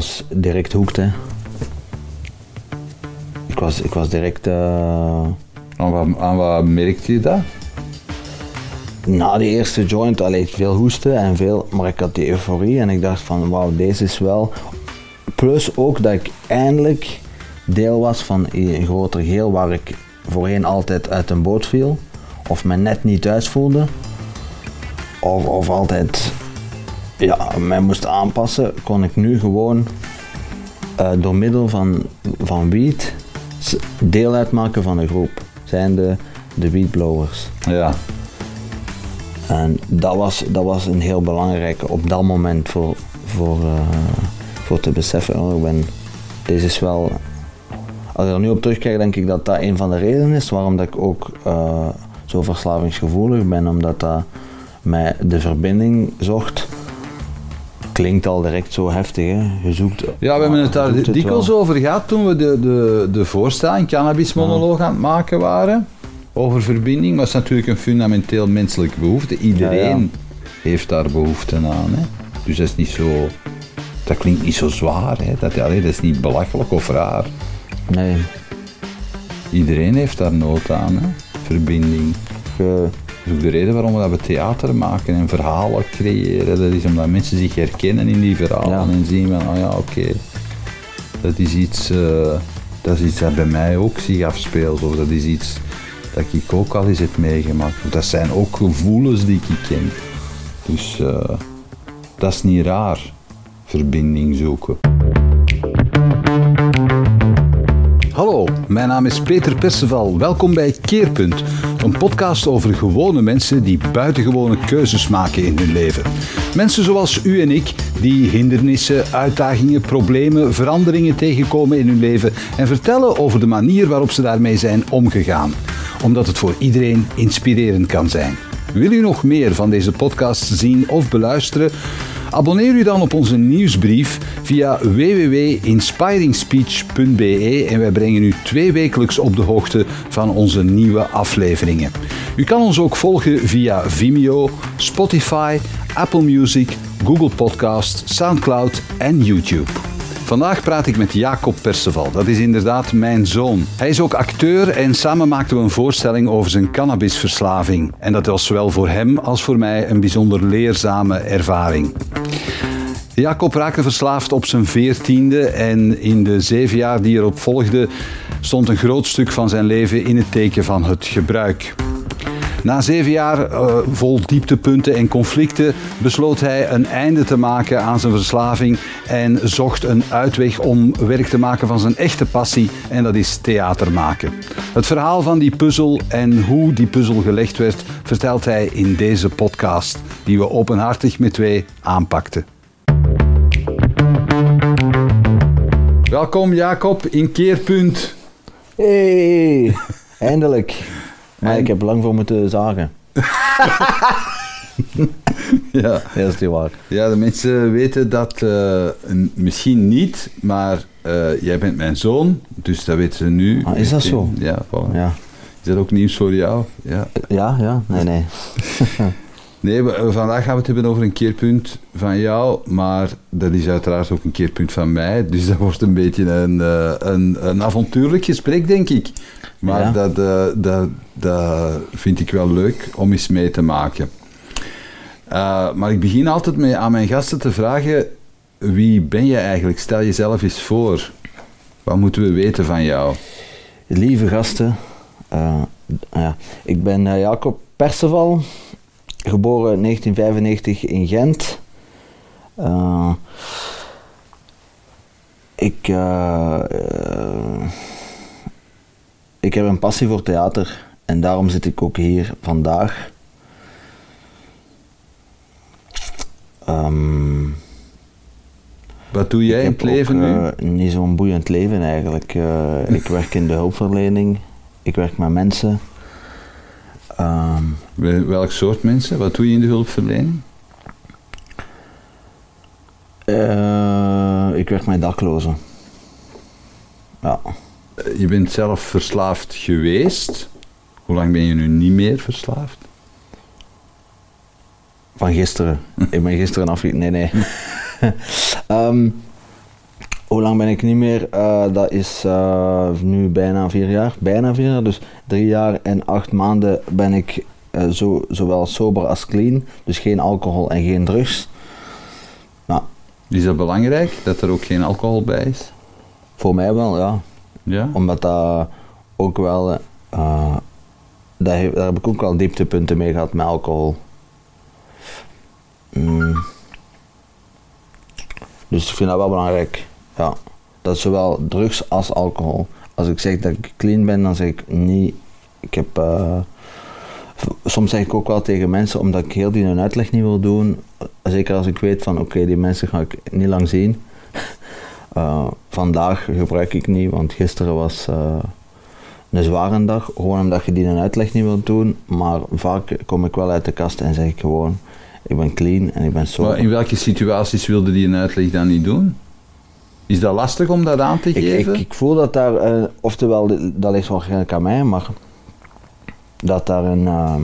was direct hoekt, hè. Ik was, ik was direct... eh, Aan wat, aan wat merkte je dat? na die eerste joint alleen veel hoesten en veel, maar ik had die euforie en ik dacht van wauw, deze is wel. Plus ook dat ik eindelijk deel was van een groter geheel waar ik voorheen altijd uit een boot viel, of me net niet thuis voelde, of, of altijd ja, mij moest aanpassen, kon ik nu gewoon eh, door middel van, van wiet deel uitmaken van een groep, zijn de, de wietblowers. Ja. En dat was, dat was een heel belangrijke op dat moment voor, voor, eh, voor te beseffen. Oh, ik ben, deze is wel. Als ik er nu op terugkijk, denk ik dat dat een van de redenen is waarom dat ik ook eh, zo verslavingsgevoelig ben, omdat dat mij de verbinding zocht. Klinkt al direct zo heftig, hè? Je zoekt. Ja, we hebben het daar dikwijls wel. over gehad toen we de, de, de voorstelling, cannabismonoloog aan het maken waren. Over verbinding, maar het is natuurlijk een fundamenteel menselijke behoefte. Iedereen heeft daar behoefte aan. Hè? Dus dat is niet zo... Dat klinkt niet zo zwaar. Hè? Dat, allee, dat is niet belachelijk of raar. Nee, Iedereen heeft daar nood aan. Hè? Verbinding. je, ook de reden waarom we dat we theater maken en verhalen creëren. Dat is omdat mensen zich herkennen in die verhalen Ja. en zien van, oh ja, oké, dat is iets, eh, dat is iets dat bij mij ook zich afspeelt. Of dat is iets dat ik ook al eens heb meegemaakt. Dat zijn ook gevoelens die ik ken. Dus eh, dat is niet raar, verbinding zoeken. Hallo, mijn naam is Peter Perceval. Welkom bij Keerpunt, een podcast over gewone mensen die buitengewone keuzes maken in hun leven. Mensen zoals u en ik die hindernissen, uitdagingen, problemen, veranderingen tegenkomen in hun leven en vertellen over de manier waarop ze daarmee zijn omgegaan. Omdat het voor iedereen inspirerend kan zijn. Wil u nog meer van deze podcast zien of beluisteren? Abonneer u dan op onze nieuwsbrief via www.inspiringspeech.be en wij brengen u twee wekelijks op de hoogte van onze nieuwe afleveringen. U kan ons ook volgen via Vimeo, Spotify, Apple Music, Google Podcast, Soundcloud en YouTube. Vandaag praat ik met Jacob Perceval. Dat is inderdaad mijn zoon. Hij is ook acteur en samen maakten we een voorstelling over zijn cannabisverslaving. En dat was zowel voor hem als voor mij een bijzonder leerzame ervaring. Jacob raakte verslaafd op zijn veertiende en in de zeven jaar die erop volgden stond een groot stuk van zijn leven in het teken van het gebruik. Na zeven jaar eh, vol dieptepunten en conflicten besloot hij een einde te maken aan zijn verslaving en zocht een uitweg om werk te maken van zijn echte passie en dat is theater maken. Het verhaal van die puzzel en hoe die puzzel gelegd werd vertelt hij in deze podcast die we openhartig met twee aanpakten. Welkom Jacob in Keerpunt. Hey, eindelijk. Maar En- ik heb lang voor moeten zagen. Ja. Ja, dat is niet waar. Ja, de mensen weten dat eh, misschien niet, maar eh, jij bent mijn zoon, dus dat weten ze nu. Ah, is dat zo? Ja, voilà. Ja, Is dat ook nieuws voor jou? Ja. ja, ja. nee, nee. Nee, we- eh, vandaag gaan we het hebben over een keerpunt van jou, maar dat is uiteraard ook een keerpunt van mij, dus dat wordt een beetje een, eh, een, een avontuurlijk gesprek, denk ik. Maar Ja. dat, eh, dat, dat vind ik wel leuk om eens mee te maken. Maar ik begin altijd mee aan mijn gasten te vragen: wie ben je eigenlijk? Stel jezelf eens voor. Wat moeten we weten van jou? Lieve gasten, ja. ik ben Jacob Perceval, geboren in 1995 in Gent. Eh, ik, eh, eh, ik heb een passie voor theater en daarom zit ik ook hier vandaag. Ehm, Wat doe jij in het leven ook, nu? niet zo'n boeiend leven eigenlijk. Ik werk in de hulpverlening, ik werk met mensen. Ehm, Wel- Welk soort mensen? Wat doe je in de hulpverlening? eh, ik werk met daklozen. Ja, Je bent zelf verslaafd geweest. Hoe lang ben je nu niet meer verslaafd? van gisteren. ik ben gisteren afge... Nee, nee. Ehm, Hoe lang ben ik niet meer? Eh, dat is eh, nu bijna vier jaar. Bijna vier jaar. Dus drie jaar en acht maanden ben ik eh, zo, zowel sober als clean. Dus geen alcohol en geen drugs. Nou, Is dat belangrijk, dat er ook geen alcohol bij is? voor mij wel, ja. Ja? Omdat dat ook wel... daar heb ik ook wel dieptepunten mee gehad met alcohol. Mm. Dus ik vind dat wel belangrijk. Ja. Dat is zowel drugs als alcohol. Als ik zeg dat ik clean ben, dan zeg ik niet. Ik heb. eh, soms zeg ik ook wel tegen mensen, omdat ik heel die hun uitleg niet wil doen. Zeker als ik weet van oké, die mensen ga ik niet lang zien. Eh, vandaag gebruik ik niet, want gisteren was eh, een zware dag. Gewoon omdat je die een uitleg niet wilt doen. Maar vaak kom ik wel uit de kast en zeg ik gewoon: ik ben clean en ik ben sober. Maar in welke situaties wilde die een uitleg dan niet doen? Is dat lastig om dat aan te Ik, ik, geven? ik voel dat daar, eh, oftewel, dat ligt waarschijnlijk aan mij, maar dat daar een. ehm,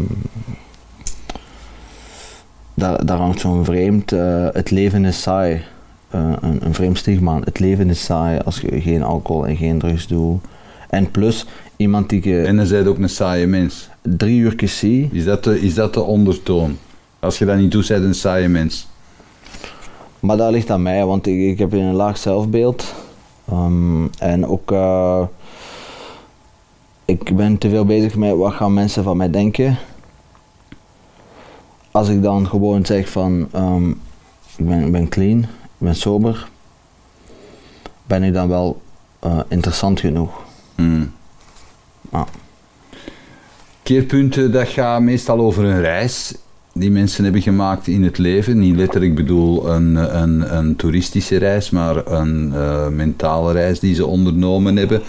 daar, daar hangt zo'n vreemd. eh, het leven is saai. eh, een, een vreemd stigma. Het leven is saai als je geen alcohol en geen drugs doet. En plus, iemand die je En dan zijn ook een saaie mens. drie uur zie. Is dat, de, is dat de ondertoon? Als je dat niet doet, zijn je een saaie mens. Maar dat ligt aan mij, want ik, ik heb een laag zelfbeeld. Ehm, en ook, eh, ik ben te veel bezig met wat gaan mensen van mij denken. Als ik dan gewoon zeg van, ehm, ik, ben, ik ben clean, ik ben sober, ben ik dan wel eh, interessant genoeg. Hmm. Ja. Keerpunten, dat gaat meestal over een reis die mensen hebben gemaakt in het leven. Niet letterlijk bedoel een, een, een toeristische reis, maar een eh, mentale reis die ze ondernomen hebben.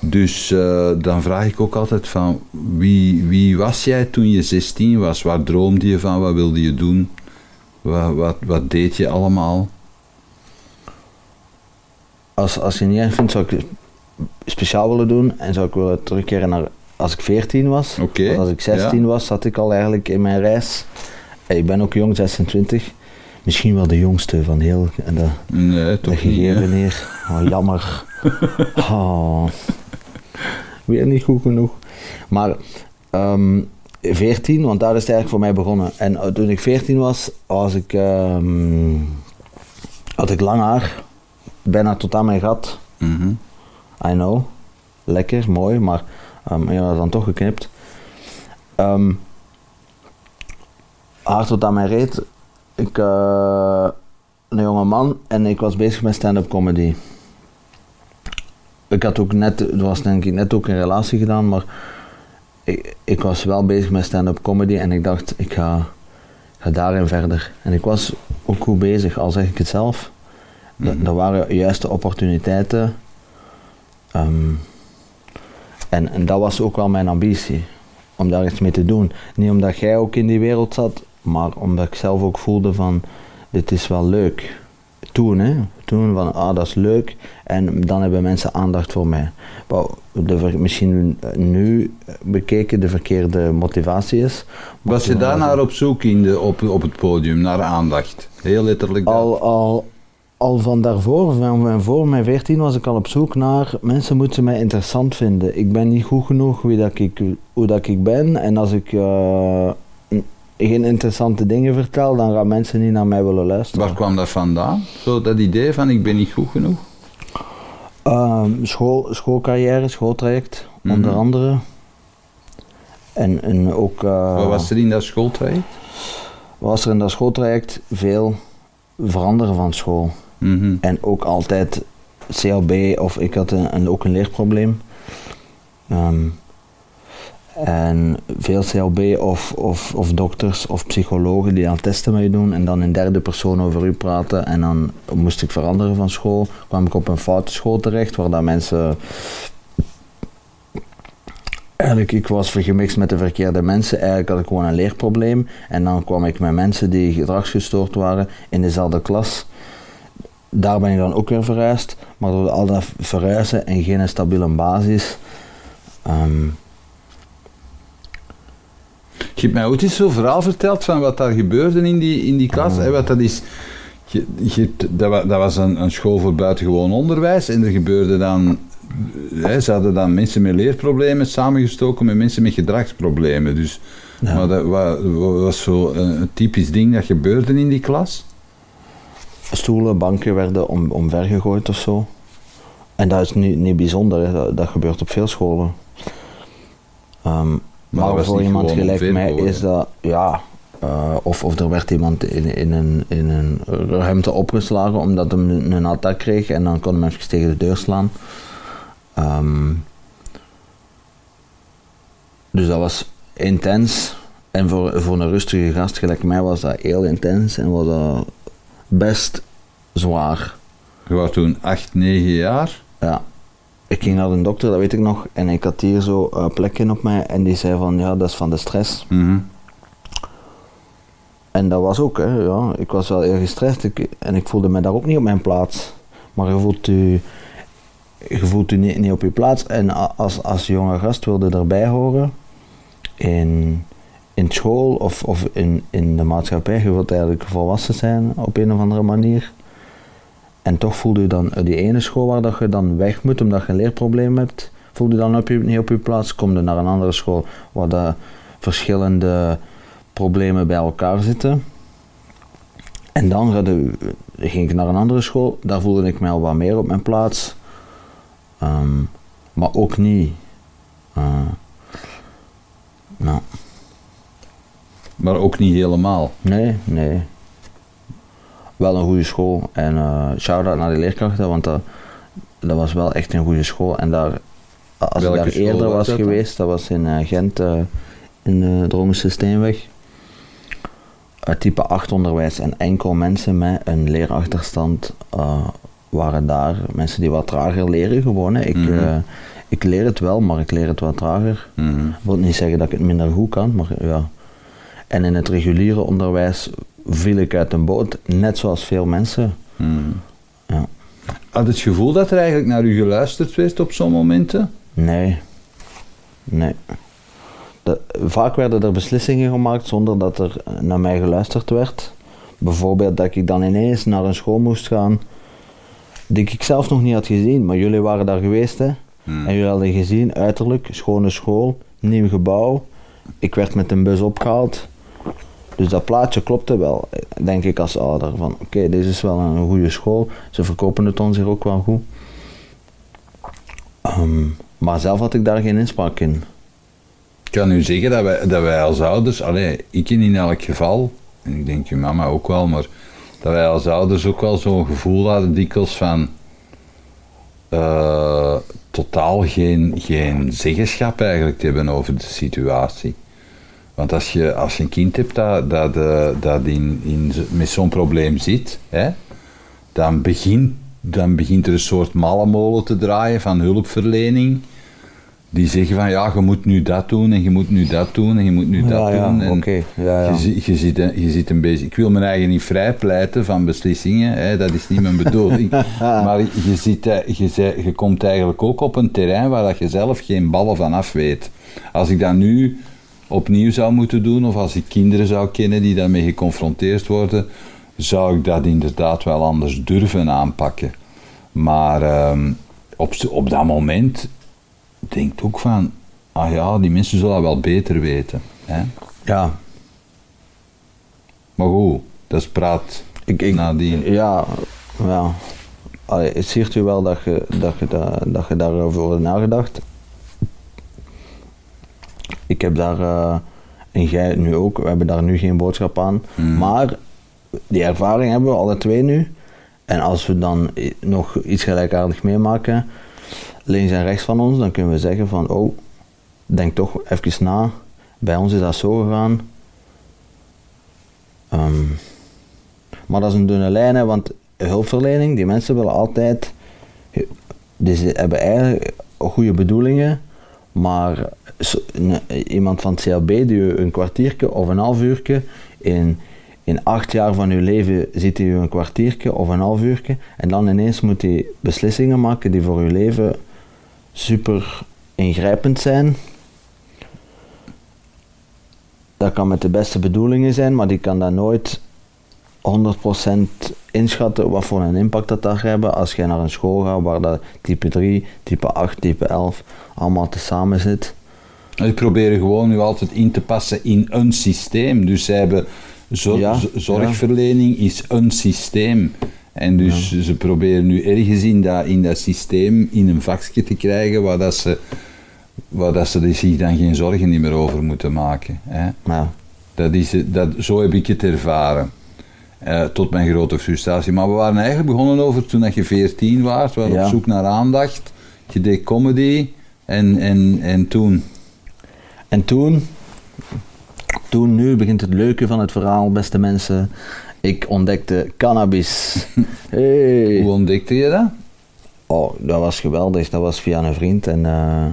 Dus eh, dan vraag ik ook altijd van, wie, wie was jij toen je 16 was? Waar droomde je van? Wat wilde je doen? Wat, wat, wat deed je allemaal? Als, als je niet erg vindt, zou ik het speciaal willen doen en zou ik willen terugkeren naar als ik 14 was. Want als ik 16 ja. was, zat ik al eigenlijk in mijn reis. Eh, Ik ben ook jong, 26. Misschien wel de jongste van heel de, Nee, toch niet. gegeven hè? hier. Oh, jammer. Oh. Weer niet goed genoeg. Maar ehm 14, want daar is het eigenlijk voor mij begonnen. En eh, toen ik 14 was, was ik, ehm, had ik lang haar. Bijna tot aan mijn gat. Mhm. I know. Lekker, mooi, maar um, je had dan toch geknipt. Ehm haar tot aan mijn reet. Ik, eh, een jonge man en ik was bezig met stand-up comedy. Ik had ook net, er was denk ik net ook een relatie gedaan, maar ik, ik was wel bezig met stand-up comedy en ik dacht, ik ga, ga daarin verder. En ik was ook goed bezig, al zeg ik het zelf. Er- Er waren juiste opportuniteiten. Ehm, en, en dat was ook wel mijn ambitie, om daar iets mee te doen. Niet omdat jij ook in die wereld zat, maar omdat ik zelf ook voelde van, dit is wel leuk. Toen, hè. Toen van, ah, dat is leuk. En dan hebben mensen aandacht voor mij. Wat de, misschien nu bekeken de verkeerde motivatie is. Was je toen daar was naar het- op zoek in de, op, op het podium, naar aandacht? Heel letterlijk dat. Al, al, al van daarvoor, van, voor mijn 14 was ik al op zoek naar mensen moeten mij interessant vinden. Ik ben niet goed genoeg wie dat ik, hoe dat ik ben. En als ik eh, geen interessante dingen vertel, dan gaan mensen niet naar mij willen luisteren. Waar kwam dat vandaan? Zo dat idee van ik ben niet goed genoeg? Ehm, school, schoolcarrière, schooltraject, Mhm. onder andere. En, en ook... eh, Wat was er in dat schooltraject? was er in dat schooltraject veel veranderen van school. Mhm. En ook altijd CLB of ik had een, een- ook een leerprobleem. Ehm, en veel CLB of, of, of dokters of psychologen die aan testen met je doen en dan in derde persoon over u praten. En dan moest ik veranderen van school. kwam ik op een foute school terecht waar dat mensen. Eigenlijk, ik was gemixt met de verkeerde mensen. Eigenlijk had ik gewoon een leerprobleem. En dan kwam ik met mensen die gedragsgestoord waren in dezelfde klas daar ben ik dan ook weer verhuisd. Maar door al dat verhuizen en geen stabiele basis. ehm, Je hebt mij ooit eens zo'n verhaal verteld van wat daar gebeurde in die, in die klas. Hè, wat dat is... Je, je, dat, wa- dat was een, een school voor buitengewoon onderwijs en er gebeurde dan... Hè, ze hadden dan mensen met leerproblemen samengestoken met mensen met gedragsproblemen. Dus maar dat wa- wa- was zo een, typisch ding dat gebeurde in die klas. Stoelen, banken werden om, omvergegooid of zo. En dat is niet, niet bijzonder, hè. Dat, dat gebeurt op veel scholen. Ehm, maar voor iemand gelijk mij is dat, ja, eh, of, of er werd iemand in, in, een, in een ruimte opgeslagen omdat hij een, een attack kreeg en dan kon hem even tegen de deur slaan. Ehm, dus dat was intens. En voor, voor een rustige gast gelijk mij was dat heel intens en was dat best zwaar. Je was toen 8, 9 jaar. Ja. Ik ging naar de dokter, dat weet ik nog, en ik had hier zo eh, plekken op mij en die zei van ja, dat is van de stress. Mhm. En dat was ook, hè, ja. Ik was wel heel gestrest ik, en ik voelde me daar ook niet op mijn plaats. Maar je voelt u, je voelt u niet, niet op je plaats. En als, als jonge gast wilde erbij horen, in, in school of, of in, in de maatschappij, je wilt eigenlijk volwassen zijn op een of andere manier. En toch voelde je dan die ene school waar dat je dan weg moet omdat je een leerprobleem hebt, voelde je dan op je, niet op je plaats. Kom je naar een andere school waar de verschillende problemen bij elkaar zitten. En dan de- ging ik naar een andere school, daar voelde ik mij al wat meer op mijn plaats. Ehm, maar ook niet. eh, nou, Maar ook niet helemaal. nee, nee. Wel een goede school. En eh shout-out naar de leerkrachten, want dat, dat was wel echt een goede school. En daar, als Welke ik daar eerder was geweest, dat was in eh, Gent, eh, in de Dromische Steenweg. Type 8 onderwijs en enkel mensen met een leerachterstand waren daar. Mensen die wat trager leren gewoon. Hè. Ik, Mhm. ik leer het wel, maar ik leer het wat trager. Mhm. Ik wil niet zeggen dat ik het minder goed kan, maar ja. En in het reguliere onderwijs viel ik uit een boot, net zoals veel mensen. Mhm. Ja. Had het gevoel dat er eigenlijk naar u geluisterd werd op zo'n momenten? Nee. Nee. De- vaak werden er beslissingen gemaakt zonder dat er naar mij geluisterd werd. Bijvoorbeeld dat ik dan ineens naar een school moest gaan die ik zelf nog niet had gezien, maar jullie waren daar geweest hè. Hmm. En jullie hadden gezien, uiterlijk, schone school, nieuw gebouw. Ik werd met een bus opgehaald. Dus dat plaatje klopte wel, denk ik als ouder. Van oké, dit is wel een goede school. Ze verkopen het ons hier ook wel goed. Ehm, maar zelf had ik daar geen inspraak in. Ik kan u zeggen dat wij, dat wij als ouders, allee, ik in elk geval, en ik denk je mama ook wel, maar dat wij als ouders ook wel zo'n gevoel hadden dikwijls van eh, totaal geen, geen zeggenschap eigenlijk te hebben over de situatie. Want als je, als je een kind hebt dat, dat, eh, dat in, in, met zo'n probleem zit, hè, dan, begint, dan begint er een soort mallenmolen te draaien van hulpverlening. Die zeggen van ja, je moet nu dat doen en je moet nu dat doen en je moet nu dat Ja, ja, doen. En oké, ja, ja. Je, je, zit, een- je zit een beetje. Ik wil mijn eigen niet vrijpleiten van beslissingen, hè, dat is niet mijn bedoeling. maar je, zit, eh, je, zei- je komt eigenlijk ook op een terrein waar dat je zelf geen ballen van af weet. Als ik dat nu opnieuw zou moeten doen, of als ik kinderen zou kennen die daarmee geconfronteerd worden, zou ik dat inderdaad wel anders durven aanpakken. Maar ehm, op, op dat moment denk ik ook van, ah ja, die mensen zullen dat wel beter weten. Hè? Ja, Maar goed, dat is praat ik, ik, nadien. ja, ja. Allee, het ziet u wel dat je, dat, je da- dat je daarover nagedacht. Ik heb daar, eh, en jij nu ook, we hebben daar nu geen boodschap aan. Mhm. Maar die ervaring hebben we alle twee nu. En als we dan nog iets gelijkaardigs meemaken, links en rechts van ons, dan kunnen we zeggen van, oh, denk toch even na. Bij ons is dat zo gegaan. Ehm, maar dat is een dunne lijn, hè, want hulpverlening, die mensen willen altijd, die ze hebben eigenlijk goede bedoelingen, maar iemand van het CLB die u een kwartiertje of een half uurtje in, in acht jaar van uw leven ziet hij u een kwartiertje of een half uurtje en dan ineens moet hij beslissingen maken die voor uw leven super ingrijpend zijn. Dat kan met de beste bedoelingen zijn, maar die kan dat nooit 100% inschatten wat voor een impact dat gaat hebben als jij naar een school gaat waar dat type 3, type 8, type 11 allemaal tezamen zit. Die proberen gewoon nu altijd in te passen in een systeem. Dus zij hebben Ja, zorgverlening is een systeem. En dus ze proberen nu ergens in dat, in dat systeem in een vakje te krijgen waar, dat ze, waar dat ze zich dan geen zorgen niet meer over moeten maken. Hè. Dat is, dat, zo heb ik het ervaren. Eh, tot mijn grote frustratie. Maar we waren eigenlijk begonnen over toen dat je 14 was. We waren op zoek naar aandacht. Je deed comedy. En, en, en toen... En toen, toen, nu begint het leuke van het verhaal, beste mensen. Ik ontdekte cannabis. Hey. Hoe ontdekte je dat? Oh, dat was geweldig. Dat was via een vriend en eh,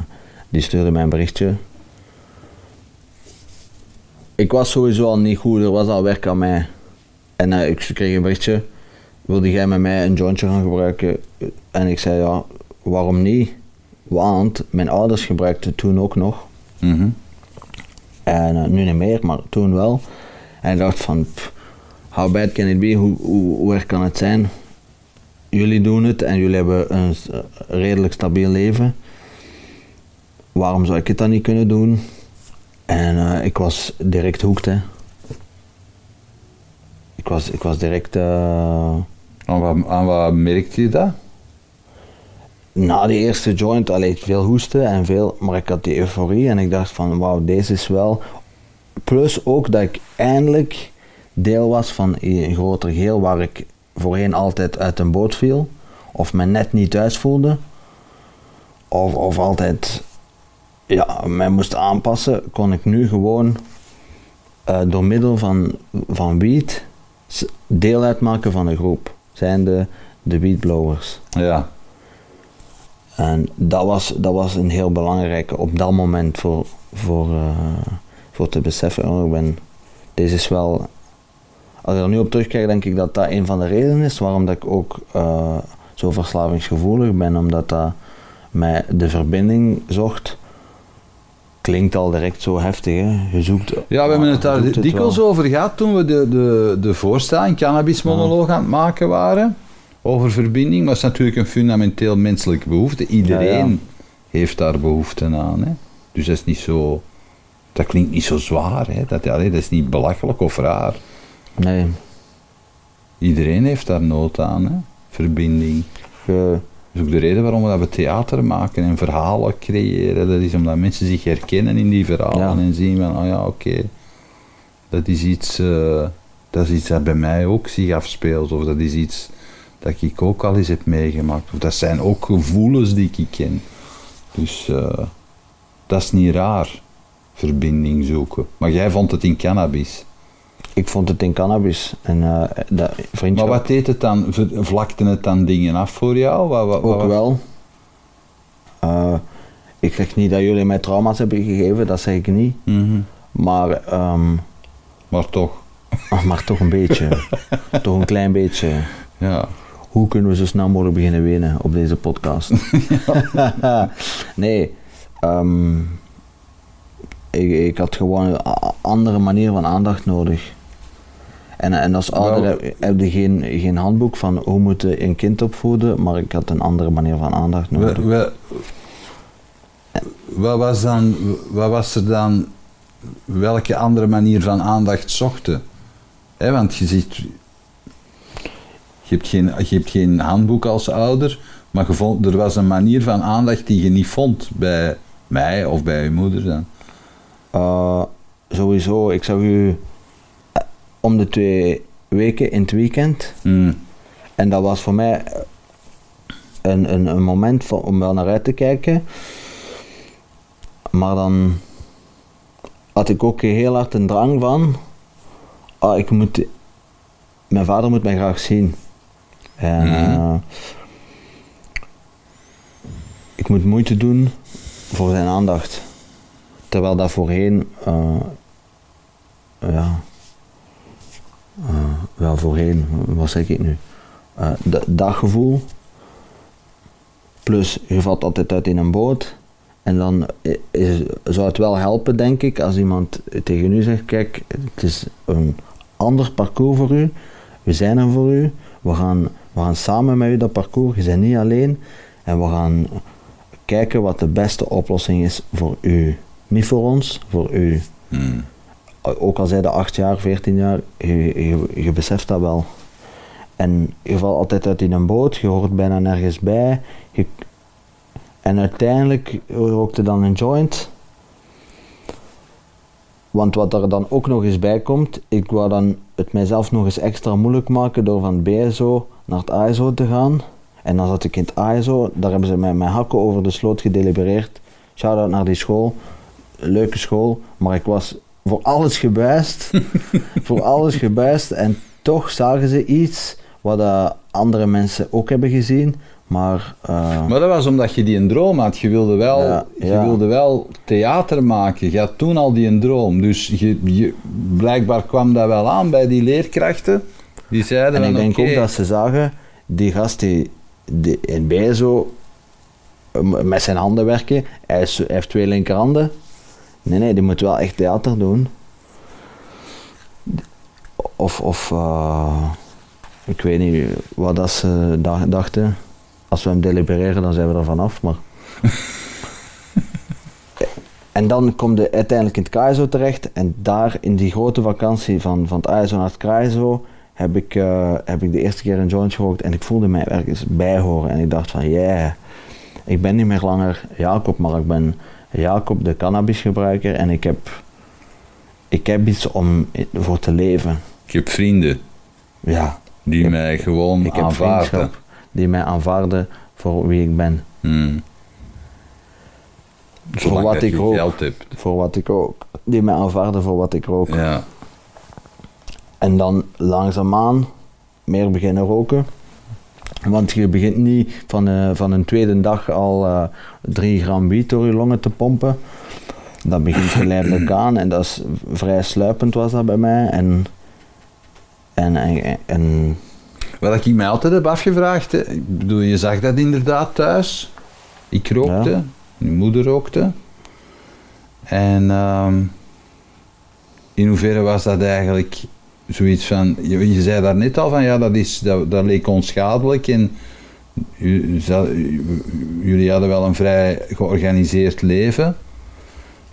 die stuurde mij een berichtje. Ik was sowieso al niet goed, er was al werk aan mij. En eh, ik kreeg een berichtje. Wilde jij met mij een jointje gaan gebruiken? En ik zei ja, waarom niet? Want mijn ouders gebruikten toen ook nog. Mhm. En eh, nu niet meer, maar toen wel. En ik dacht van, pff, how bad can it be? Hoe, hoe, hoe erg kan het zijn? Jullie doen het en jullie hebben een redelijk stabiel leven. Waarom zou ik het dan niet kunnen doen? En eh, ik was direct hoekt. Ik was, ik was direct... eh, Aan wat, aan wat merkte je dat? Na die eerste joint alleen veel hoesten en veel, maar ik had die euforie en ik dacht van wauw, deze is wel. Plus ook dat ik eindelijk deel was van een groter geheel waar ik voorheen altijd uit een boot viel, of me net niet thuis voelde, of, of altijd ja, mij moest aanpassen, kon ik nu gewoon eh, door middel van, van wiet deel uitmaken van een groep, zijn de, de wietblowers. Ja. En dat was, dat was een heel belangrijke op dat moment voor, voor, eh, voor te beseffen. Oh, ik ben, deze is wel. Als ik er nu op terugkijk, denk ik dat dat een van de redenen is waarom dat ik ook eh, zo verslavingsgevoelig ben, omdat dat mij de verbinding zocht. Klinkt al direct zo heftig, hè? Je zoekt. Ja, we hebben het daar dikwijls over gehad toen we de, de, de voorstaan, cannabismonoloog aan het maken waren. Over verbinding, maar het is natuurlijk een fundamenteel menselijke behoefte. Iedereen Ja, ja. heeft daar behoefte aan. Hè? Dus dat is niet zo... Dat klinkt niet zo zwaar. Hè? Dat, allee, dat is niet belachelijk of raar. Nee, Iedereen heeft daar nood aan. Hè? Verbinding. je, Dat is ook de reden waarom we dat we theater maken en verhalen creëren. Dat is omdat mensen zich herkennen in die verhalen Ja. en zien van, oh ja, oké, dat is iets, eh, dat is iets dat bij mij ook zich afspeelt. Of dat is iets dat ik ook al eens heb meegemaakt. Of dat zijn ook gevoelens die ik ken. Dus eh, dat is niet raar, verbinding zoeken. Maar jij vond het in cannabis. ik vond het in cannabis. En eh dat Maar wat deed het dan? Vlakte het dan dingen af voor jou? Wat, wat, wat ook wel. Eh, ik zeg niet dat jullie mij trauma's hebben gegeven, dat zeg ik niet. Mhm. Maar, ehm, Maar toch, maar toch een beetje. toch een klein beetje. ja. Hoe kunnen we zo snel mogelijk beginnen wenen op deze podcast? nee, ehm, ik, ik had gewoon een andere manier van aandacht nodig. En, en als ouder Wel- heb, heb je geen, geen handboek van hoe moet je een kind opvoeden, maar ik had een andere manier van aandacht nodig. We, we, wat, was dan, wat was er dan, welke andere manier van aandacht zochten? Want je ziet, je hebt, geen, je hebt geen handboek als ouder, maar vond, er was een manier van aandacht die je niet vond bij mij of bij je moeder dan. Eh, sowieso, ik zag u eh, om de twee weken in het weekend. Hmm. En dat was voor mij eh, een, een, een moment van, om wel naar uit te kijken. Maar dan had ik ook heel hard een drang van. Ah, ik moet, mijn vader moet mij graag zien. En, Mhm. eh, ik moet moeite doen voor zijn aandacht. Terwijl dat voorheen, eh, ja, eh, wel voorheen, wat zeg ik nu? Eh, dat- dat gevoel, plus je valt altijd uit in een boot. En dan is, zou het wel helpen, denk ik, als iemand tegen u zegt: Kijk, het is een ander parcours voor u. we zijn er voor u, we gaan, we gaan samen met u dat parcours, je bent niet alleen en we gaan kijken wat de beste oplossing is voor u. Niet voor ons, voor u. Hmm. Ook al zij de 8 jaar, 14 jaar, je, je, je beseft dat wel. En je valt altijd uit in een boot, je hoort bijna nergens bij. Je, en uiteindelijk rookte dan een joint. Want wat er dan ook nog eens bij komt, ik wou dan het mijzelf nog eens extra moeilijk maken door van BSO naar het ASO te gaan. En dan zat ik in het ASO, daar hebben ze mij mijn hakken over de sloot gedelibereerd. Shout-out naar die school, leuke school, maar ik was voor alles gebuist. voor alles gebuist en toch zagen ze iets wat uh, andere mensen ook hebben gezien. Maar, uh, maar dat was omdat je die een droom had. Je wilde wel, Ja, je ja. wilde wel theater maken. Je had toen al die een droom. Dus je, je, blijkbaar kwam dat wel aan bij die leerkrachten. Die zeiden en ik denk ook dat ze zagen, die gast die, die in BSO eh, met zijn handen werken, hij, is, hij heeft twee linkerhanden. Nee, nee, die moet wel echt theater doen. Of, of eh, ik weet niet wat dat ze da- dachten. Als we hem delibereren, dan zijn we er vanaf. Maar... en dan kom je uiteindelijk in het KSO terecht. En daar in die grote vakantie van, van het ASO naar het KSO heb ik, eh, heb ik de eerste keer een joint gerookt. En ik voelde mij ergens bij horen. En ik dacht van, yeah, ik ben niet meer langer Jacob, maar ik ben Jacob de cannabisgebruiker. En ik heb, ik heb iets om voor te leven. ik heb vrienden Ja, die Ik- mij gewoon ik heb aanvaarden. vriendschap die mij aanvaarden voor wie ik ben. Hmm. Voor wat ik rook. Voor wat ik rook. Die mij aanvaarden voor wat ik rook. Ja. En dan langzaamaan meer beginnen roken. Want je begint niet van, eh, van een tweede dag al eh 3 gram wiet door je longen te pompen. Dat begint geleidelijk aan en dat is vrij sluipend was dat bij mij. En, en, en, en Wat ik mij altijd heb afgevraagd, ik bedoel, je zag dat inderdaad thuis. Ik rookte, Ja. mijn moeder rookte. En ehm, in hoeverre was dat eigenlijk zoiets van, je, je zei daar net al van, ja, dat, is, dat, dat leek onschadelijk en jullie hadden wel een vrij georganiseerd leven,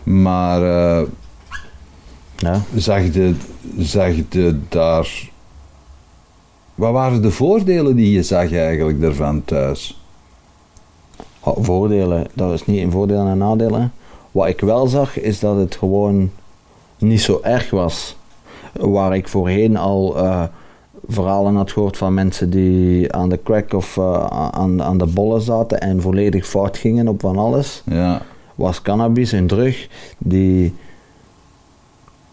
maar eh, ja, zag je, zag daar. Wat waren de voordelen die je zag eigenlijk daarvan thuis? Oh, voordelen, dat is niet in voordelen en nadelen. Wat ik wel zag, is dat het gewoon niet zo erg was. Waar ik voorheen al eh, verhalen had gehoord van mensen die aan de crack of eh, aan, aan de bollen zaten en volledig fout gingen op van alles, Ja, was cannabis een drug die,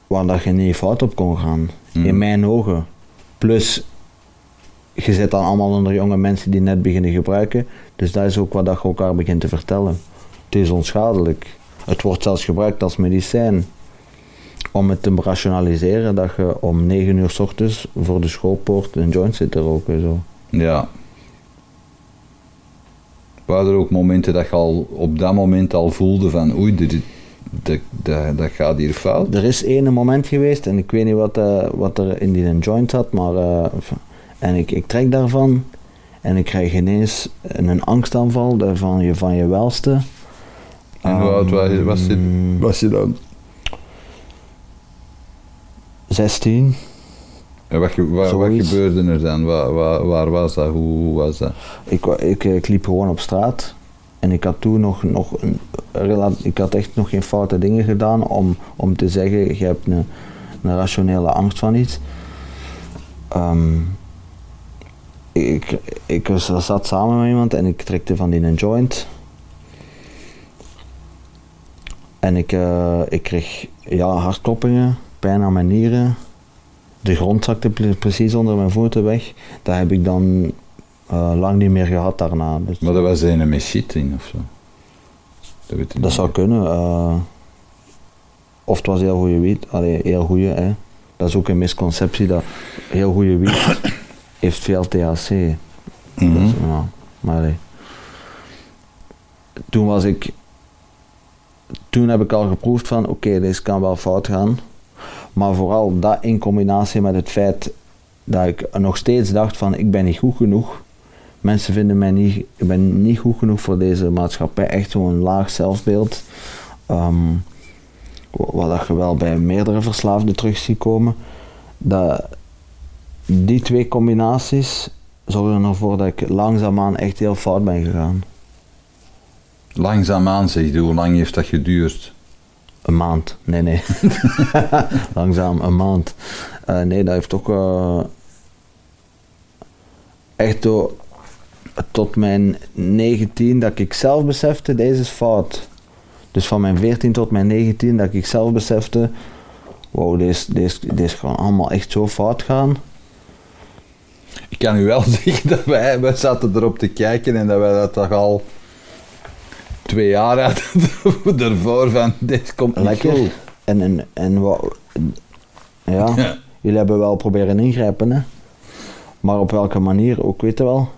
waar dat je niet fout op kon gaan. Mhm. In mijn ogen. Plus, je zit dan allemaal onder jonge mensen die net beginnen gebruiken. Dus dat is ook wat dat je elkaar begint te vertellen. Het is onschadelijk. Het wordt zelfs gebruikt als medicijn. Om het te rationaliseren dat je om 9 uur s ochtends voor de schoolpoort een joint zit te roken. Zo. ja. Waren er ook momenten dat je al op dat moment al voelde van oei, dit, dat, dat, dat gaat hier fout? Er is één moment geweest en ik weet niet wat, eh, wat er in die joint zat, maar eh, en ik, ik trek daarvan en ik krijg ineens een angstaanval van je, van je welste. En hoe oud was je, was je, was je dan? 16. En wat, gebeurde er dan? Waar, waar, waar was dat? Hoe, hoe was dat? Ik, ik, ik liep gewoon op straat en ik had toen nog, nog ik had echt nog geen foute dingen gedaan om, om te zeggen, je hebt een, een rationele angst van iets. Ehm, ik, ik was, zat samen met iemand en ik trekte van die een joint. En ik, eh, ik kreeg ja, hartkloppingen, pijn aan mijn nieren. De grond zakte pre- precies onder mijn voeten weg. Dat heb ik dan eh, lang niet meer gehad daarna. Dus Maar dat was een in of zo? Dat, weet dat zou kunnen. eh. of het was heel goede wiet. Allee, heel goede, hè. Dat is ook een misconceptie dat heel goede wiet heeft veel THC. Mhm. Dus, ja, maar allee. Toen was ik... Toen heb ik al geproefd van, oké, deze kan wel fout gaan. Maar vooral dat in combinatie met het feit dat ik nog steeds dacht van ik ben niet goed genoeg. Mensen vinden mij niet, ik ben niet goed genoeg voor deze maatschappij. Echt zo'n laag zelfbeeld. Ehm, wat je wel bij meerdere verslaafden terug ziet komen. Dat die twee combinaties zorgen ervoor dat ik langzaamaan echt heel fout ben gegaan. Langzaamaan zeg je, hoe lang heeft dat geduurd? Een maand, nee, nee. Langzaam, een maand. Uh, nee, dat heeft ook uh, echt tot mijn 19 dat ik zelf besefte, deze is fout. Dus van mijn 14 tot mijn 19 dat ik zelf besefte, wow, deze, deze, deze gaan allemaal echt zo fout gaan. Ik kan u wel zeggen dat wij, wij zaten erop te kijken en dat wij dat toch al twee jaar hadden ervoor van, dit komt niet Lekker. goed. En, en, en wat, ja, Ja. jullie hebben wel proberen ingrijpen, hè. Maar op welke manier ook, weet je wel.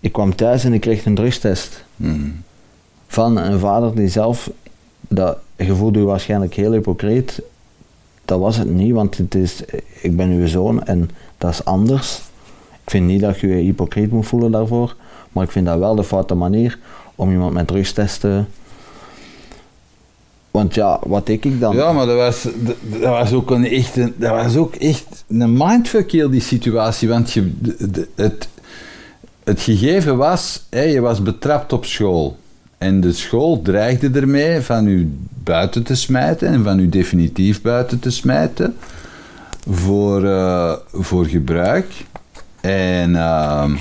Ik kwam thuis en ik kreeg een drugstest. Mhm. Van een vader die zelf, dat, je voelde je waarschijnlijk heel hypocriet. Dat was het niet, want het is, ik ben uw zoon en dat is anders. Ik vind niet dat je je hypocriet moet voelen daarvoor. Maar ik vind dat wel de foute manier om iemand met drugstesten... Want ja, wat denk ik dan? Ja, maar dat was, dat, was ook een echt, een, dat was ook echt een mindfuck die situatie, want je, het, het gegeven was, je was betrapt op school. En de school dreigde ermee van u buiten te smijten en van u definitief buiten te smijten voor, eh, voor gebruik. En ehm,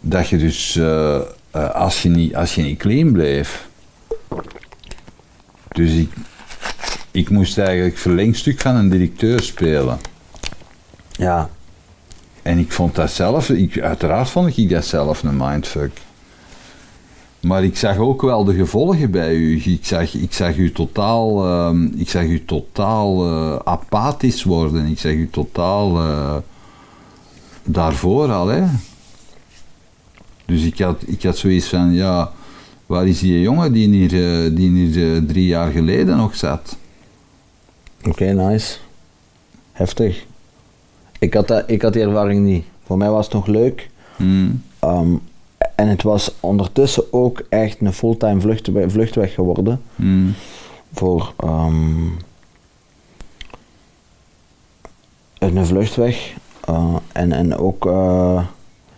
dat je dus, eh, eh, als, je niet, als je niet clean bleef, dus ik, ik moest eigenlijk verlengstuk van een directeur spelen. Ja, En ik vond dat zelf, ik, uiteraard vond ik dat zelf een mindfuck. Maar ik zag ook wel de gevolgen bij u. Ik zag, ik zag u totaal, ehm, ik zag u totaal eh, apathisch worden. Ik zag u totaal eh, daarvoor al. Hè. Dus ik had, ik had zoiets van, ja, waar is die jongen die hier, eh, die hier eh, drie jaar geleden nog zat? oké, nice. Heftig. Ik had, dat, ik had die ervaring niet. Voor mij was het nog leuk. Hmm. Ehm, en het was ondertussen ook echt een fulltime vluchtweg, vluchtweg geworden. Hmm. Voor ehm, een vluchtweg. Eh, en, en ook, eh,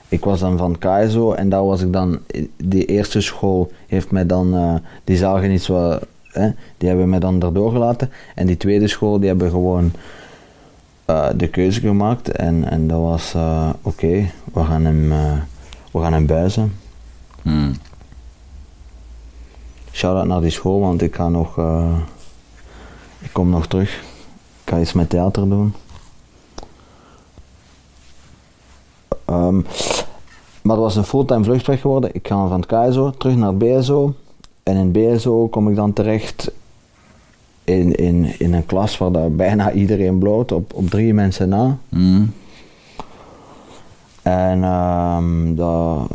ik was dan van KSO en daar was ik dan, die eerste school heeft mij dan, eh, die zagen iets wat, hè, die hebben mij dan erdoor gelaten. En die tweede school, die hebben gewoon eh, de keuze gemaakt en, en dat was, eh, oké, we gaan hem, we gaan hem buizen. Hmm. Shout-out naar die school, want ik ga nog, ik kom nog terug. Ik ga iets met theater doen. Ehm, maar het was een fulltime vluchtweg geworden. Ik ga van het KSO terug naar BSO. En in BSO kom ik dan terecht in, in, in een klas waar daar bijna iedereen bloot, op, op drie mensen na. Hmm. En ehm, dat,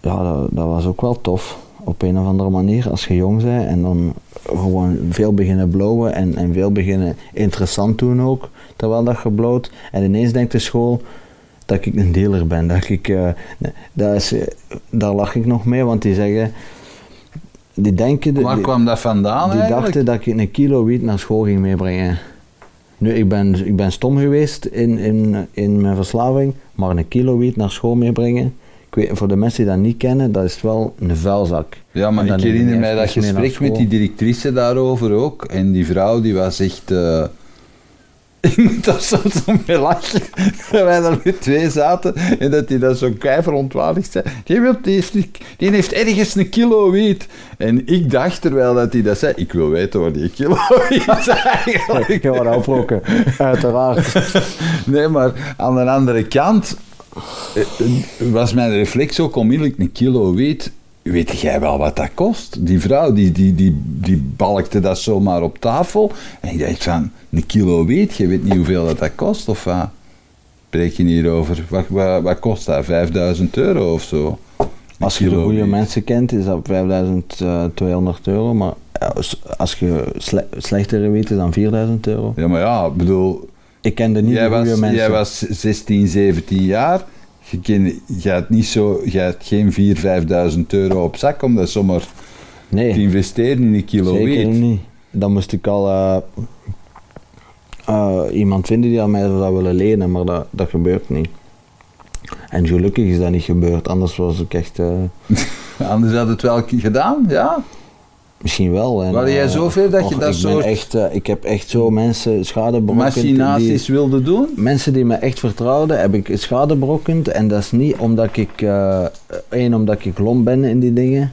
ja, dat, dat was ook wel tof. Op een of andere manier, als je jong bent en dan gewoon veel beginnen blowen en, en veel beginnen interessant doen ook, terwijl dat je bloot. En ineens denkt de school dat ik een dealer ben. Dat ik, eh, dat is, eh, daar lach ik nog mee, want die zeggen, die denken... Waar die- kwam dat vandaan die eigenlijk? dachten dat ik een kilo wiet naar school ging meebrengen. Nu, ik ben, ik ben stom geweest in, in, in mijn verslaving, maar een kilo wiet naar school meebrengen, ik weet, voor de mensen die dat niet kennen, dat is wel een vuilzak. Ja, maar ik herinner mij dat gesprek met die directrice daarover ook. En die vrouw die was echt... eh, soms om mee lachen. Dat wij daar met twee zaten en dat die dat zo kei verontwaardigd zei. Die, wilt, die, heeft, die heeft ergens een kilo wiet. En ik dacht, terwijl dat hij dat zei, ik wil weten waar die kilo wiet is eigenlijk. Ik ga wat afroken, uiteraard. Nee, maar aan de andere kant eh, eh, was mijn reflex ook onmiddellijk een kilo wiet. Weet jij wel wat dat kost? Die vrouw die, die, die, die balkte dat zomaar op tafel. En ik dacht van, een kilo wiet, je weet niet hoeveel dat, dat kost of wat? Spreek je hier over? Wat, wat, wat kost dat? 5000 euro of zo? Als je de goede mensen kent, is dat 5200 euro, maar als- als je sle- slechtere wiet is dan 4000 euro. Ja, maar ja, ik bedoel, Ik kende niet de goede was, mensen. jij was 16, 17 jaar. Je, ken, je, had niet zo, je had geen 4.000, 5.000 euro op zak om dat zomaar te nee, investeren in een kilo zeker niet. Dan moest ik al eh, eh, iemand vinden die aan mij zou willen lenen, maar dat, dat gebeurt niet. En gelukkig is dat niet gebeurd, anders was ik echt... eh, Anders had het wel gedaan, ja. Misschien wel. En, jij eh, zover dat je dat soort- echt, eh, Ik heb echt zo mensen schade berokkend. die- Machinaties wilde doen. Mensen die me echt vertrouwden, heb ik schade berokkend. En dat is niet omdat ik... eh één, omdat ik lomp ben in die dingen.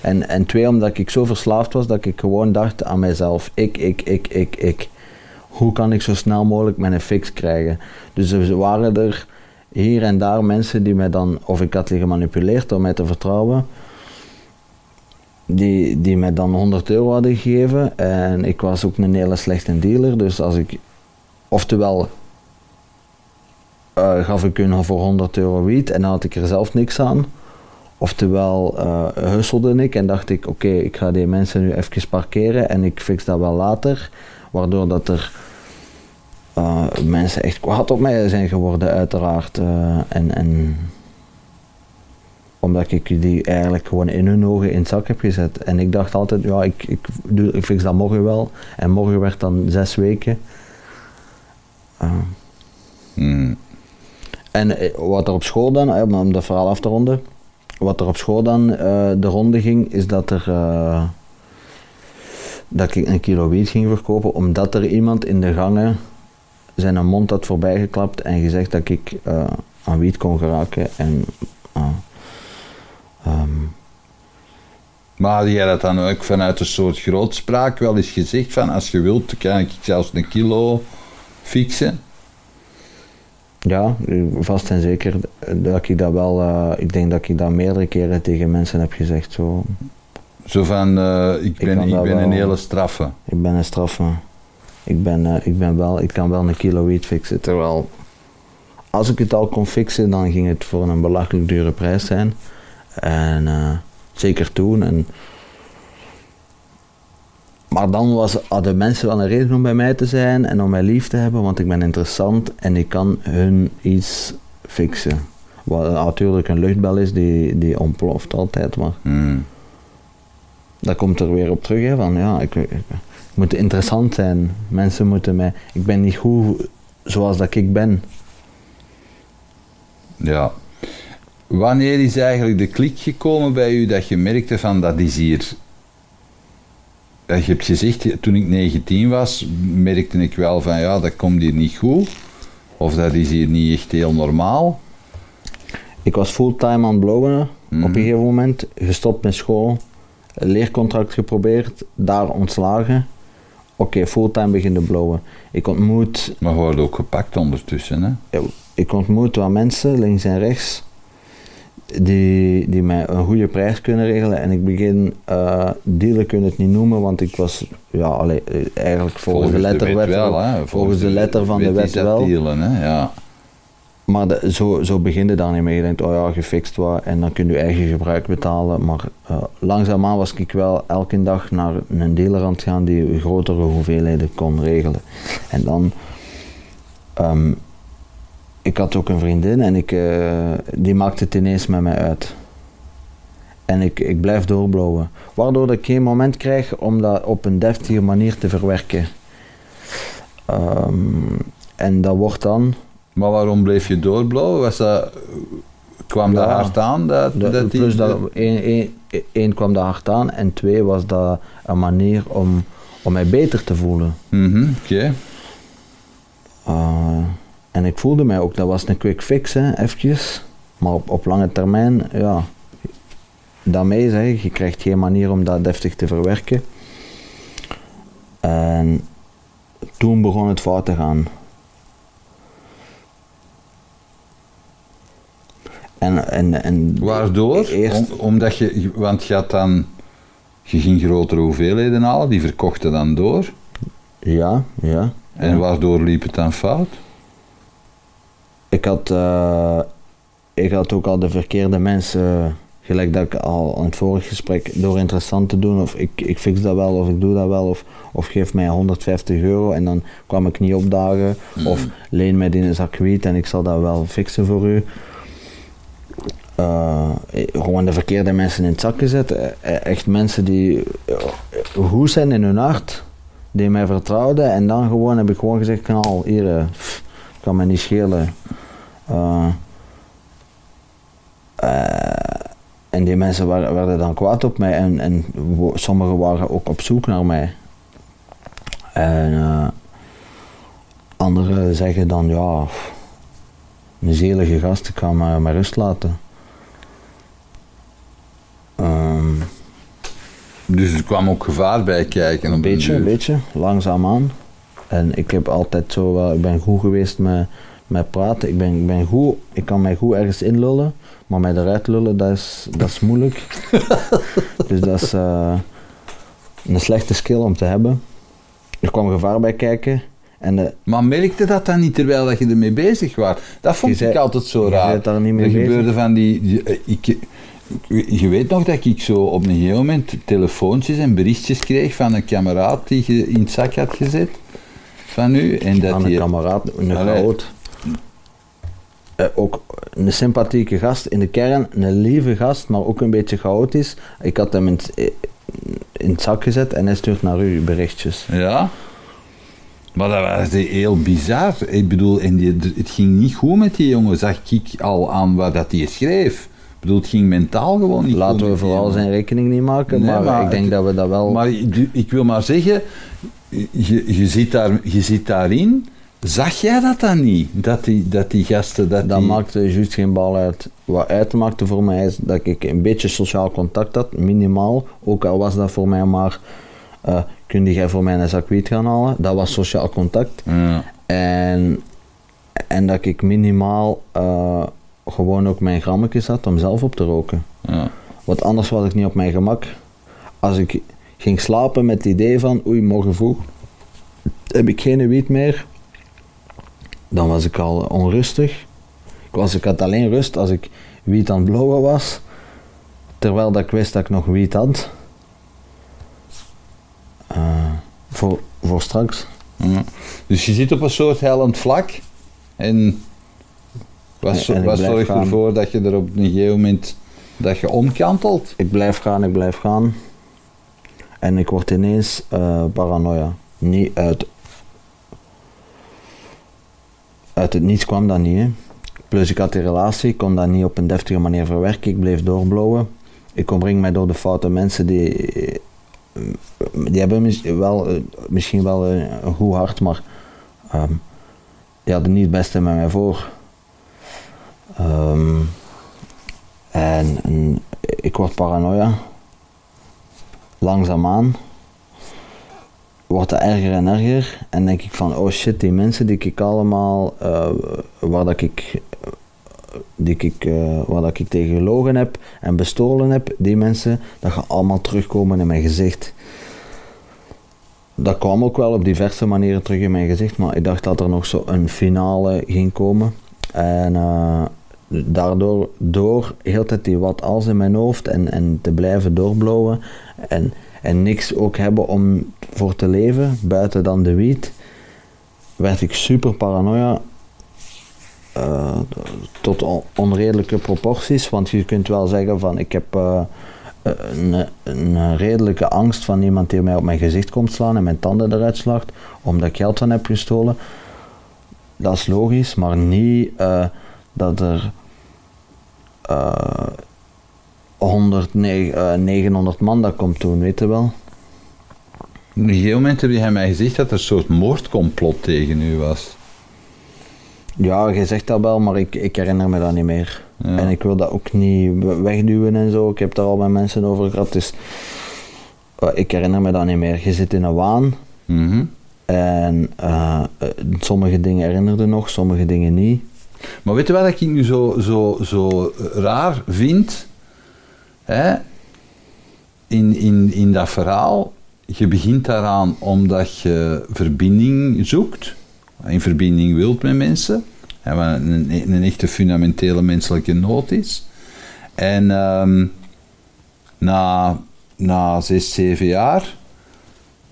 En, en twee, omdat ik zo verslaafd was dat ik gewoon dacht aan mezelf. Ik, ik, ik, ik, ik. Hoe kan ik zo snel mogelijk mijn fix krijgen? Dus er waren er hier en daar mensen die mij dan... Of ik had die gemanipuleerd door mij te vertrouwen die, die mij dan 100 euro hadden gegeven. En ik was ook een hele slechte dealer. Dus als ik, oftewel, eh, gaf ik hun voor 100 euro wiet en dan had ik er zelf niks aan. Oftewel, eh husselde ik en dacht ik, oké, ik ga die mensen nu even parkeren en ik fix dat wel later. Waardoor dat er eh, mensen echt kwaad op mij zijn geworden, uiteraard. En, en omdat ik die eigenlijk gewoon in hun ogen in het zak heb gezet. En ik dacht altijd, ja, ik, ik, doe, ik fix dat morgen wel. En morgen werd dan zes weken. Eh, Hmm. en eh, wat er op school dan, eh, om dat verhaal af te ronden. Wat er op school dan de ronde ging, is dat er... dat ik een kilo wiet ging verkopen, omdat er iemand in de gangen zijn mond had voorbijgeklapt en gezegd dat ik eh, aan wiet kon geraken. En, Maar had jij dat dan ook vanuit een soort grootspraak wel eens gezegd van als je wilt, kan ik zelfs een kilo fixen? Ja, vast en zeker dat ik dat wel, eh, ik denk dat ik dat meerdere keren tegen mensen heb gezegd. Zo. Zo van, eh, ik ben, ik ben een hele straffe. Ik ben een straffe. Ik, ben, eh, ik, ben wel, ik kan wel een kilo wiet fixen. Terwijl, als ik het al kon fixen, dan ging het voor een belachelijk dure prijs zijn. En zeker toen. En, maar dan was, hadden mensen wel een reden om bij mij te zijn en om mij lief te hebben, want ik ben interessant en ik kan hun iets fixen. Wat natuurlijk een luchtbel is die, die ontploft altijd, maar Hmm. dat komt er weer op terug. Hè, van, ja, ik, ik, ik moet interessant zijn. Mensen moeten mij... Ik ben niet goed zoals dat ik ben. Ja. Wanneer is eigenlijk de klik gekomen bij u dat je merkte van dat is hier... Dat je hebt gezegd, toen ik 19 was, merkte ik wel van ja, dat komt hier niet goed. Of dat is hier niet echt heel normaal. Ik was fulltime aan het Mhm. op een gegeven moment. Gestopt met school. Een leercontract geprobeerd. Daar ontslagen. Oké, fulltime beginnen blowen. Ik ontmoet, Maar wordt ook gepakt ondertussen. Hè? ik ontmoet wat mensen links en rechts. Die, die mij een goede prijs kunnen regelen. En ik begin, eh dealen kun je het niet noemen, want ik was ja, allee, eh, eigenlijk volgens, de letterwet wet wel. Hè? volgens de letter van de wet wel. dealen, hè? Ja. Maar de- zo, zo begin je daar niet mee. Je denkt, oh ja, gefixt wat en dan kun je eigen gebruik betalen. Maar eh, langzaamaan was ik wel elke dag naar een dealer aan het gaan die grotere hoeveelheden kon regelen. En dan, ehm, ik had ook een vriendin en ik, eh, die maakte het ineens met mij uit. En ik, ik blijf doorblouwen. Waardoor ik geen moment krijg om dat op een deftige manier te verwerken. Ehm, en dat wordt dan Maar waarom bleef je doorblauwen? Was dat, kwam dat Ja. hard aan? Dat, De- dat die- plus dat één, één, één kwam daar hard aan en twee was dat een manier om, om mij beter te voelen. Mhm, Oké. Uh, en ik voelde mij ook, dat was een quick fix, hè, eventjes. Maar op, op lange termijn, ja, daarmee zeg je krijgt geen manier om dat deftig te verwerken. En toen begon het fout te gaan. En, en, en Waardoor? Eerst, Om- omdat je, want je had dan, je ging grotere hoeveelheden halen, die verkochten dan door. ja, ja. En waardoor liep het dan fout? Ik had, eh, ik had ook al de verkeerde mensen gelijk dat ik al in het vorige gesprek, door interessant te doen, of ik, ik fix dat wel, of ik doe dat wel, of, of geef mij 150 euro en dan kwam ik niet opdagen, of leen mij die een zak wiet en ik zal dat wel fixen voor u. Eh, gewoon de verkeerde mensen in het zak gezet. Eh, Echt mensen die eh, goed zijn in hun hart, die mij vertrouwden. En dan gewoon heb ik gewoon gezegd, knal, hier, eh, pff, kan me niet schelen. Eh, eh, en die mensen waren, werden dan kwaad op mij en, en sommigen waren ook op zoek naar mij. En eh, anderen zeggen dan, ja, een zielige gast, ik ga maar met rust laten. Ehm, Dus er kwam ook gevaar bij kijken. een beetje, een beetje, langzaamaan. En ik heb altijd zo wel, ik ben goed geweest met, met praten. Ik ben, ik ben goed, ik kan mij goed ergens inlullen, maar mij eruit lullen, dat is, dat is moeilijk. dus dat is eh, een slechte skill om te hebben. Er kwam gevaar bij kijken. En de, Maar merkte dat dan niet terwijl dat je ermee bezig was? Dat vond Je ik zei- altijd zo je raar. daar niet mee er bezig. gebeurde van die... die- eh, ik, ik- je weet nog dat ik zo op een gegeven moment telefoontjes en berichtjes kreeg van een kameraad die je in het zak had gezet. Van u. En dat aan een kameraad, een groot. Eh, ook een sympathieke gast in de kern, een lieve gast, maar ook een beetje chaotisch. Ik had hem in het, eh, in het zak gezet en hij stuurt naar u berichtjes. Ja. Maar dat was heel bizar. Ik bedoel, en die, het ging niet goed met die jongen, zag ik al aan wat dat hij schreef. Ik bedoel, het ging mentaal gewoon niet goed Laten we vooral zijn rekening niet maken, Nee, maar, maar ik denk het- dat we dat wel... Maar ik- ik wil maar zeggen, je, je, zit, daar, je zit daarin. Zag jij dat dan niet? Dat die, dat die gasten... Dat dat die, maakte juist geen bal uit. Wat uitmaakte voor mij is dat ik een beetje sociaal contact had, minimaal. Ook al was dat voor mij maar, eh kun jij voor mij een zak wiet gaan halen? Dat was sociaal contact. Ja. En, en dat ik minimaal eh, gewoon ook mijn grammetjes had om zelf op te roken. Ja. Want anders was ik niet op mijn gemak. Als ik ging slapen met het idee van, oei, morgen vroeg heb ik geen wiet meer, dan was ik al onrustig. Ik, was, ik had alleen rust als ik wiet aan het blowen was, terwijl dat ik wist dat ik nog wiet had. Eh, voor, voor straks. Ja. Dus je zit op een soort hellend vlak. En wat, zorgt gaan. ervoor dat je er op een gegeven moment dat je omkantelt? Ik blijf gaan, ik blijf gaan. En ik word ineens eh, paranoia. Niet uit. Uit het niets kwam dat niet. Hè. Plus ik had die relatie, ik kon dat niet op een deftige manier verwerken. Ik bleef doorblowen. Ik omring mij door de foute mensen die. eh, Die hebben mis- wel, eh, misschien wel een, goed hart, maar. ehm, die hadden niet het beste met mij voor. Ehm, en, en ik word paranoia. Langzaamaan. Wordt het erger en erger. En denk ik van, oh shit, die mensen die ik allemaal, eh, waar dat ik, die ik, eh, waar dat ik tegen gelogen heb en bestolen heb, die mensen, dat gaan allemaal terugkomen in mijn gezicht. Dat kwam ook wel op diverse manieren terug in mijn gezicht, maar ik dacht dat er nog zo een finale ging komen. En eh, daardoor, door heel tijd die wat als in mijn hoofd en, en te blijven doorblowen en, en niks ook hebben om voor te leven, buiten dan de wiet, werd ik super paranoia. eh, tot on- onredelijke proporties, want je kunt wel zeggen van ik heb eh, een, een redelijke angst van iemand die mij op mijn gezicht komt slaan en mijn tanden eruit slacht, omdat ik geld van heb gestolen. Dat is logisch, maar niet eh, dat er 100, nee, eh, 900 man dat komt doen, weet je wel. Op een gegeven moment heb jij mij gezegd dat er een soort moordcomplot tegen u was. Ja, je zegt dat wel, maar ik, ik herinner me dat niet meer. Ja. En ik wil dat ook niet we- wegduwen en zo. Ik heb daar al met mensen over gehad, dus eh, ik herinner me dat niet meer. Je zit in een waan Mhm. en eh, sommige dingen herinnerde nog, sommige dingen niet. Maar weet je wat ik nu zo, zo, zo raar vind? In, in, in dat verhaal, je begint daaraan omdat je verbinding zoekt, in verbinding wilt met mensen, hè, wat een, een echte fundamentele menselijke nood is. En ehm, na, na zes, zeven jaar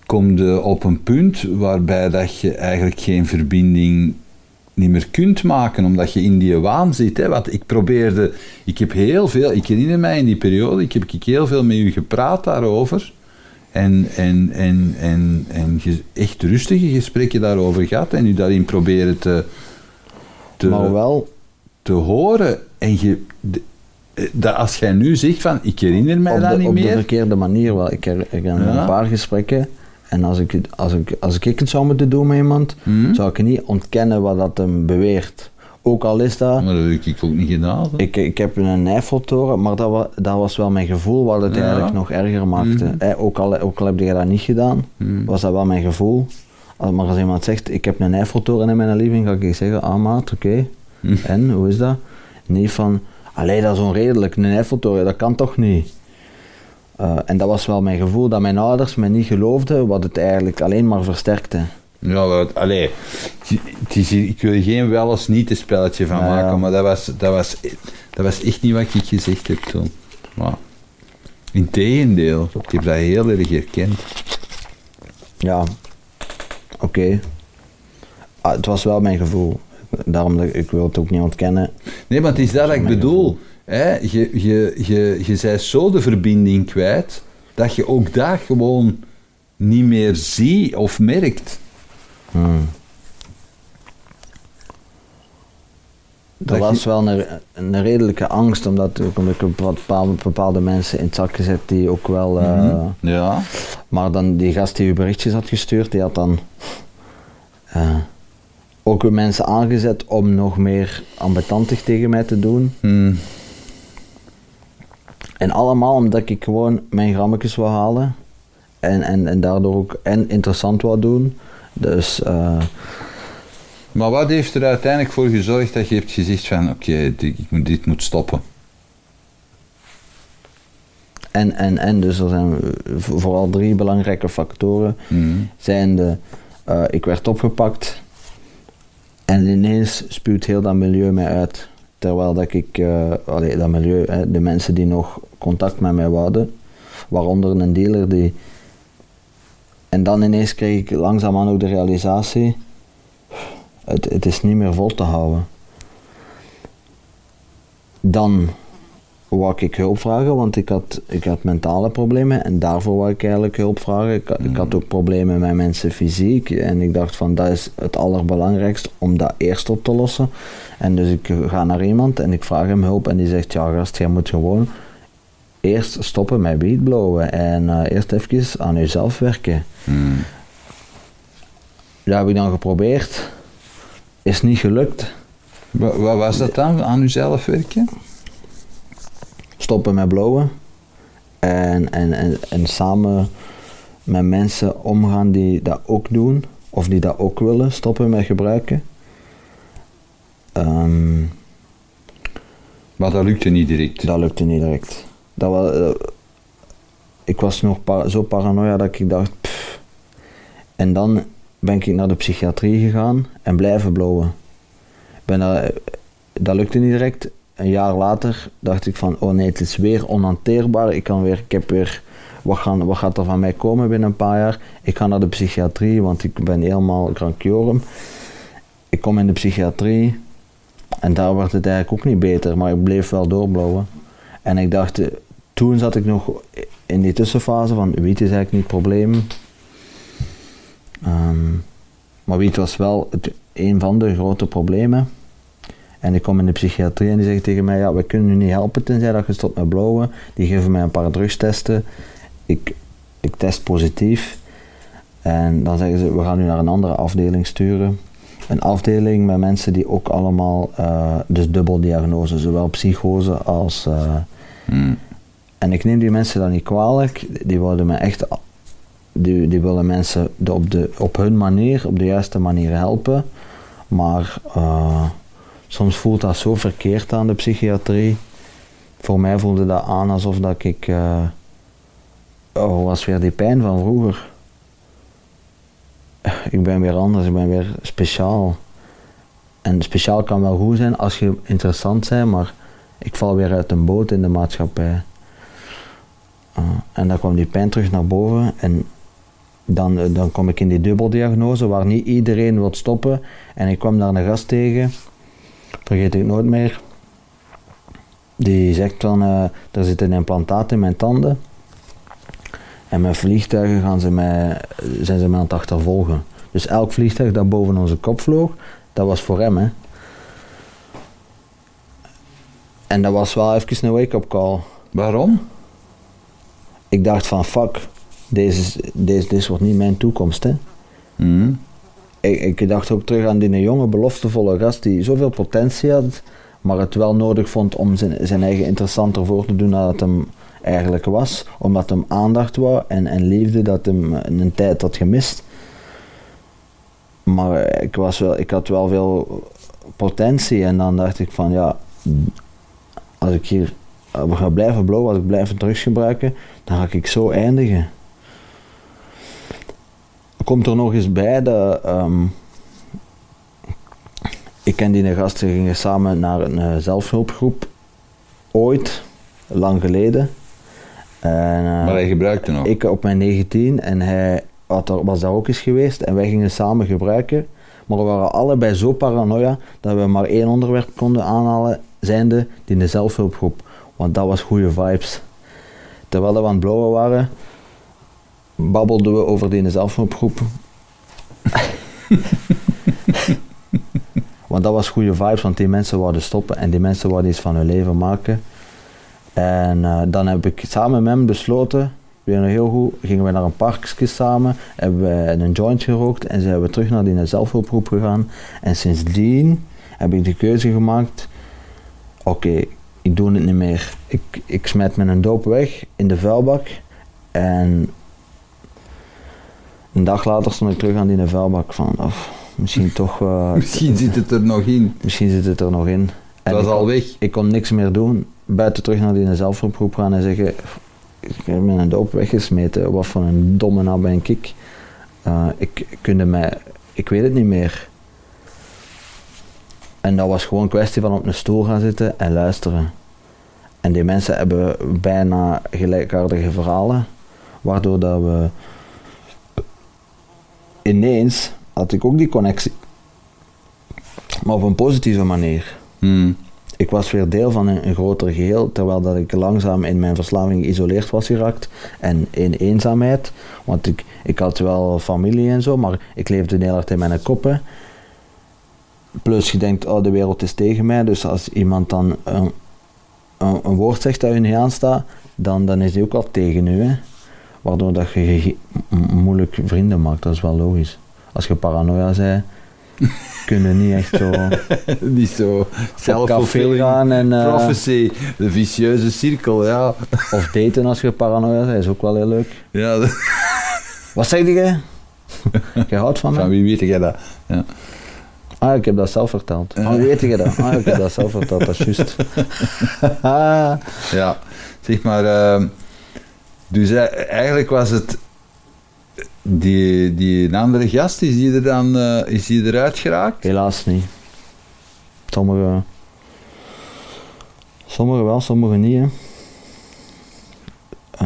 kom je op een punt waarbij dat je eigenlijk geen verbinding niet meer kunt maken, omdat je in die waan zit. Hè? Want ik probeerde, ik heb heel veel, ik herinner mij in die periode, ik heb ik heel veel met u gepraat daarover. En, en, en, en, en echt rustige gesprekken daarover gehad en u daarin proberen te, te, maar wel, te horen. En je, dat als jij nu zegt van, ik herinner mij op dat niet op meer. de verkeerde manier wel. Ik heb, Ja. een paar gesprekken en als ik, als, ik, als ik het zou moeten doen met iemand, Mhm. zou ik niet ontkennen wat dat hem beweert. Ook al is dat, Maar dat heb ik ook niet gedaan. hè. ik, ik heb een Eiffeltoren, maar dat, wa, dat was wel mijn gevoel wat het Ja. eigenlijk nog erger maakte. Mhm. Ook, al, ook al heb je dat niet gedaan, Mhm. was dat wel mijn gevoel. Als- Maar als iemand zegt, ik heb een Eiffeltoren in mijn living, ga ik zeggen, ah maat, oké. En, hoe is dat? Niet van, allee, dat is onredelijk, een Eiffeltoren, dat kan toch niet? Eh, en dat was wel mijn gevoel, dat mijn ouders me niet geloofden, wat het eigenlijk alleen maar versterkte. Ja, wat, allee, het is, hier- ik wil geen wel eens niet een spelletje van maken, ja. maar dat was, dat, was, dat was echt niet wat ik gezegd heb toen. Maar, integendeel, ik heb dat heel erg herkend. Ja, oké. Ah, het was wel mijn gevoel. Daarom dat ik, ik wil het ook niet ontkennen. Nee, maar het is dat ik bedoel. Hè? Je, je, je, je bent zo de verbinding kwijt, dat je ook dat gewoon niet meer ziet of merkt. Hmm. Dat Er was wel een, een redelijke angst, omdat, ook omdat ik op bepaalde, bepaalde mensen in het zak gezet die ook wel... eh, Mhm. Ja. Maar dan die gast die u berichtjes had gestuurd, die had dan eh, ook weer mensen aangezet om nog meer ambetantig tegen mij te doen. Hmm. En allemaal omdat ik gewoon mijn grammetjes wou halen. En, en, en daardoor ook en interessant wou doen. Dus eh, Maar wat heeft er uiteindelijk voor gezorgd dat je hebt gezegd van oké, dit, dit moet stoppen? en, en, en dus er zijn vo- vooral drie belangrijke factoren. Hmm. Zijn de, eh, ik werd opgepakt en ineens spuwt heel dat milieu mij uit. Terwijl dat ik, eh, dat milieu, hè, de mensen die nog contact met mij wouden, waaronder een dealer die. En dan ineens kreeg ik langzaamaan ook de realisatie: het, het is niet meer vol te houden. Dan wou ik hulp vragen, want ik had, ik had mentale problemen en daarvoor wou ik eigenlijk hulp vragen. Ik, ik had ook problemen met mensen fysiek en ik dacht van dat is het allerbelangrijkste om dat eerst op te lossen. En dus ik ga naar iemand en ik vraag hem hulp en die zegt ja gast, jij moet gewoon eerst stoppen met weedblowen en eh, eerst even aan jezelf werken. Hmm. Dat heb ik dan geprobeerd, is niet gelukt. Wat, was dat dan, aan uzelf werken? Stoppen met blowen. En, en, en, en samen met mensen omgaan die dat ook doen. Of die dat ook willen stoppen met gebruiken. Ehm, Maar dat lukte niet direct. dat lukte niet direct. Dat was, eh, ik was nog zo paranoia dat ik dacht... pff. En dan ben ik naar de psychiatrie gegaan en blijven blowen. Ben daar, dat lukte niet direct. Een jaar later dacht ik van, oh nee, het is weer onhanteerbaar. Ik, kan weer, ik heb weer, wat, gaan, wat gaat er van mij komen binnen een paar jaar? Ik ga naar de psychiatrie, want ik ben helemaal krankjorum. Ik kom in de psychiatrie en daar werd het eigenlijk ook niet beter, maar ik bleef wel doorblowen. En ik dacht, eh, toen zat ik nog in die tussenfase van, wiet is eigenlijk niet het probleem. Ehm, maar wiet was wel het, een van de grote problemen. En ik kom in de psychiatrie en die zeggen tegen mij, ja, we kunnen u niet helpen tenzij dat je stopt met blowen. Die geven mij een paar drugstesten. Ik, ik test positief. En dan zeggen ze, we gaan u naar een andere afdeling sturen. Een afdeling met mensen die ook allemaal, eh, dus dubbeldiagnose, zowel psychose als... eh, Hmm. en ik neem die mensen dan niet kwalijk. Die wilden me echt... Die, die willen mensen de, op, de, op hun manier, op de juiste manier helpen. Maar eh, soms voelt dat zo verkeerd aan de psychiatrie. Voor mij voelde dat aan alsof dat ik... eh oh, was weer die pijn van vroeger. Ik ben weer anders, ik ben weer speciaal. En speciaal kan wel goed zijn als je interessant bent, maar ik val weer uit een boot in de maatschappij. Uh, en dan kwam die pijn terug naar boven en dan, eh, dan kom ik in die dubbeldiagnose waar niet iedereen wil stoppen. En ik kwam daar een gast tegen, vergeet ik nooit meer. Die zegt van, uh, er zit een implantaat in mijn tanden. En met vliegtuigen gaan ze mij, zijn ze mij aan het achtervolgen. Dus elk vliegtuig dat boven onze kop vloog, dat was voor hem. Hè. En dat was wel even een wake-up call. Waarom? Ik dacht van fuck, deze, deze, deze wordt niet mijn toekomst. Hè. Mm. Ik, dacht ook terug aan die jonge, beloftevolle gast die zoveel potentie had, maar het wel nodig vond om zijn, zijn eigen interessanter voor te doen dan het hem eigenlijk was. Omdat hem aandacht wou en, en liefde dat hem een tijd had gemist. Maar ik, was wel, ik had wel veel potentie en dan dacht ik van ja, als ik hier we gaan blijven blowen, als ik blijf drugs gebruiken, dan ga ik zo eindigen. Komt er nog eens bij dat ehm, ik en die gasten gingen samen naar een uh, zelfhulpgroep ooit, lang geleden. En, uh, maar hij gebruikte nog? Ik op mijn 19 en hij had er, was daar ook eens geweest en wij gingen samen gebruiken. Maar we waren allebei zo paranoia dat we maar één onderwerp konden aanhalen, zijnde die in de zelfhulpgroep. Want dat was goede vibes. Terwijl we aan het blowen waren, babbelden we over die zelfhulpgroep. want dat was goede vibes, want die mensen wouden stoppen en die mensen wouden iets van hun leven maken. En uh, dan heb ik samen met hem besloten, weer nog heel goed, gingen we naar een parkje samen, hebben we een joint gerookt en zijn we terug naar die zelfhulpgroep gegaan. En sindsdien heb ik de keuze gemaakt, oké, ik doe het niet meer. Ik, ik smet mijn doop weg in de vuilbak en een dag later stond ik terug aan die vuilbak van, of misschien toch... Uh, misschien zit het er nog in. Misschien zit het er nog in. En dat was al weg. Ik kon niks meer doen, buiten terug naar die zelfhulpgroep gaan en zeggen, ik heb mijn doop weggesmeten, wat voor een domme nou ben ik. Uh, ik kunde mij, ik weet het niet meer. En dat was gewoon een kwestie van op een stoel gaan zitten en luisteren. En die mensen hebben bijna gelijkaardige verhalen, waardoor dat we ineens had ik ook die connectie, maar op een positieve manier. Hmm. Ik was weer deel van een, een groter geheel, terwijl dat ik langzaam in mijn verslaving geïsoleerd was geraakt en in eenzaamheid. Want ik, ik had wel familie en zo, maar ik leefde heel hard in mijn koppen. Plus je denkt, oh de wereld is tegen mij, dus als iemand dan een, een, een woord zegt dat je niet aanstaat, dan, dan is die ook al tegen u. Hè? Waardoor dat je moeilijk vrienden maakt, dat is wel logisch. Als je paranoia bent, kun je niet echt zo... niet zo zelf gaan en... Uh, prophecy, de vicieuze cirkel, ja. Of daten als je paranoia bent, is ook wel heel leuk. Ja. Wat zeg je? Je houdt van mij? Van wie weet jij dat? Ja. Ah, ik heb dat zelf verteld. Ah, hoe weet je dat? Ah, ik heb dat zelf verteld, dat is juist. ja, zeg maar... Uh, dus eigenlijk was het die, die andere gast, is die er dan uh, is die eruit geraakt? Helaas niet. Sommige, sommige wel, sommige niet. Hè.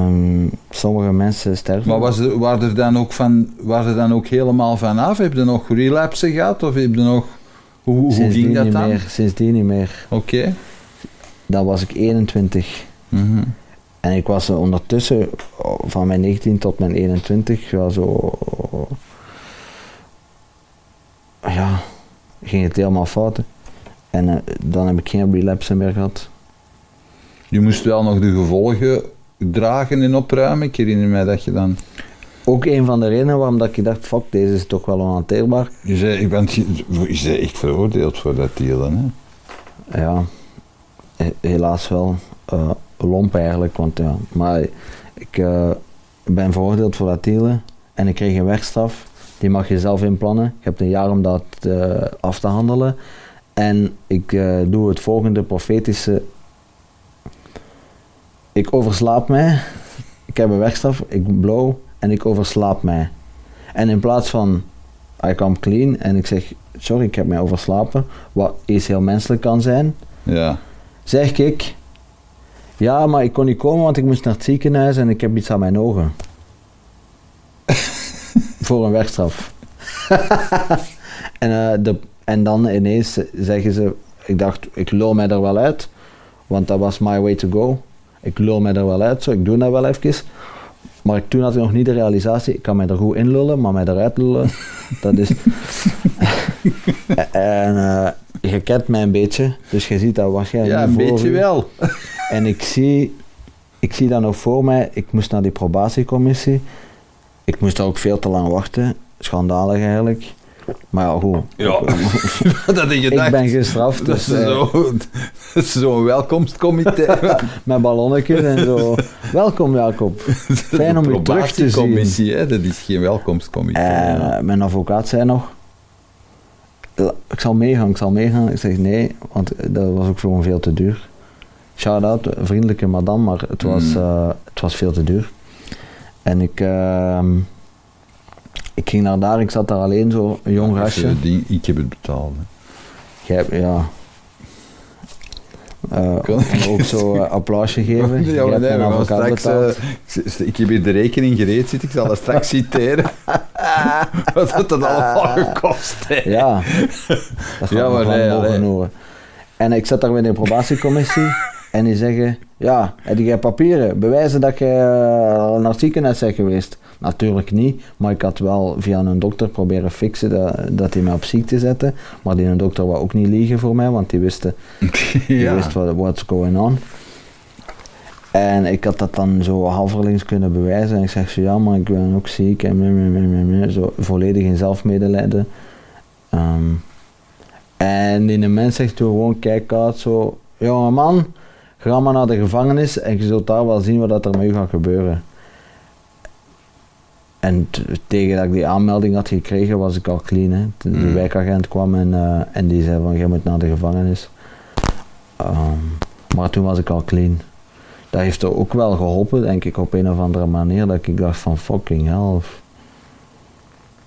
Um, sommige mensen sterven. Maar was er, waren er dan ook van, waren er dan ook helemaal vanaf? Heb je nog relapsen gehad? Of heb je nog, hoe, hoe ging dat dan? Meer, sindsdien niet meer. Oké. Okay. Dan was ik 21. Mm -hmm. En ik was ondertussen van mijn 19 tot mijn 21 wel zo. Ja, ging het helemaal fout. En uh, dan heb ik geen relapse meer gehad. Je moest wel nog de gevolgen dragen en opruimen. Ik herinner mij dat je dan. Ook een van de redenen waarom dat ik dacht: fuck, deze is toch wel onhanteerbaar. Je zei, ik ben, je zei echt veroordeeld voor dat dealen, hè? Ja, helaas wel. Uh, lomp eigenlijk, want ja. Maar ik uh, ben veroordeeld voor dat dealen en ik kreeg een wegstraf. Die mag je zelf inplannen. Je hebt een jaar om dat uh, af te handelen. En ik uh, doe het volgende profetische. Ik overslaap mij. Ik heb een wegstraf, ik blow en ik overslaap mij. En in plaats van I come clean en ik zeg sorry, ik heb mij overslapen, wat iets heel menselijk kan zijn. Ja Zeg ik, ja, maar ik kon niet komen, want ik moest naar het ziekenhuis en ik heb iets aan mijn ogen. Voor een werkstraf. en, eh, de, en dan ineens zeggen ze, ik dacht, ik lul mij er wel uit, want dat was my way to go. Ik lul mij er wel uit, zo, ik doe dat wel even. Maar toen had ik nog niet de realisatie, ik kan mij er goed in lullen, maar mij eruit lullen, dat is... en uh, je kent mij een beetje, dus je ziet dat waarschijnlijk Ja, een beetje u. wel. En ik zie, ik zie dat nog voor mij, ik moest naar die probatiecommissie. Ik moest daar ook veel te lang wachten, schandalig eigenlijk. Maar ja, goed. Ja, dat je gedacht. Ik ben gestraft, Dat is dus eh, zo- dat is zo'n welkomstcomité. met ballonnetjes en zo. Welkom Jacob. Fijn om u terug te zien. Hè, dat is geen welkomstcomité. Eh, mijn advocaat zei nog, "La- ik zal meegaan, ik zal meegaan. Ik zeg nee, want dat was ook gewoon veel te duur. Shout-out, vriendelijke madame, maar het was, Mm. eh, het was veel te duur. En ik, ehm, ik ging naar daar, ik zat daar alleen zo, een jong gastje. Ik, ding, ik heb het betaald. hè. Jij ja. Kan en ook zo eh, applausje geven. Ja, maar nee, straks, eh, ik heb hier de rekening gereed zitten, ik zal dat straks citeren. Wat het dat allemaal gekost heeft. Ja, dat Ja, maar nee, mogen horen. En ik zat daar bij de probatiecommissie en die zeggen, ja, heb jij papieren, bewijzen dat je naar het ziekenhuis bent geweest? Natuurlijk niet, maar ik had wel via een dokter proberen fixen dat, dat hij mij op ziekte zette. Maar die dokter wou ook niet liegen voor mij, want die wist, die wist wat what's going on. En ik had dat dan zo halverlings kunnen bewijzen. En ik zeg zo, ja, maar ik ben ook ziek. En zo volledig in zelfmedelijden. Ehm, en die mens zegt toen gewoon, kijk uit, zo, jonge man, ga maar naar de gevangenis en je zult daar wel zien wat dat er met u gaat gebeuren. En tegen dat ik die aanmelding had gekregen, was ik al clean. Hè. De, Mm. wijkagent kwam en, eh, en die zei van, jij moet naar de gevangenis. Ehm, maar toen was ik al clean. Dat heeft er ook wel geholpen, denk ik, op een of andere manier, dat ik dacht van, fucking hell.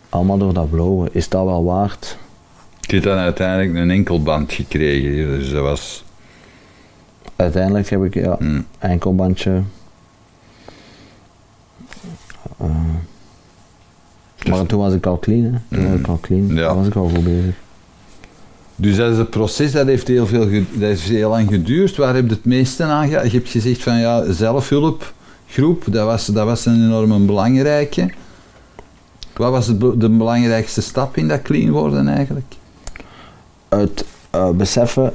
Allemaal door dat blowen, is dat wel waard? Ik heb dan uiteindelijk een enkelband gekregen, dus dat was... Uiteindelijk heb ik ja, hm. enkelbandje. Eh, maar toen was ik al clean, hè. Toen was Mm. ik al clean. Ja. Toen was ik al goed bezig. Dus dat is het proces, dat heeft heel, veel dat heeft heel lang geduurd. Waar heb je het meeste aan gehad? Je hebt gezegd van ja, zelfhulpgroep, dat was, dat was een enorm belangrijke. Wat was het, de belangrijkste stap in dat clean worden eigenlijk? Het eh, beseffen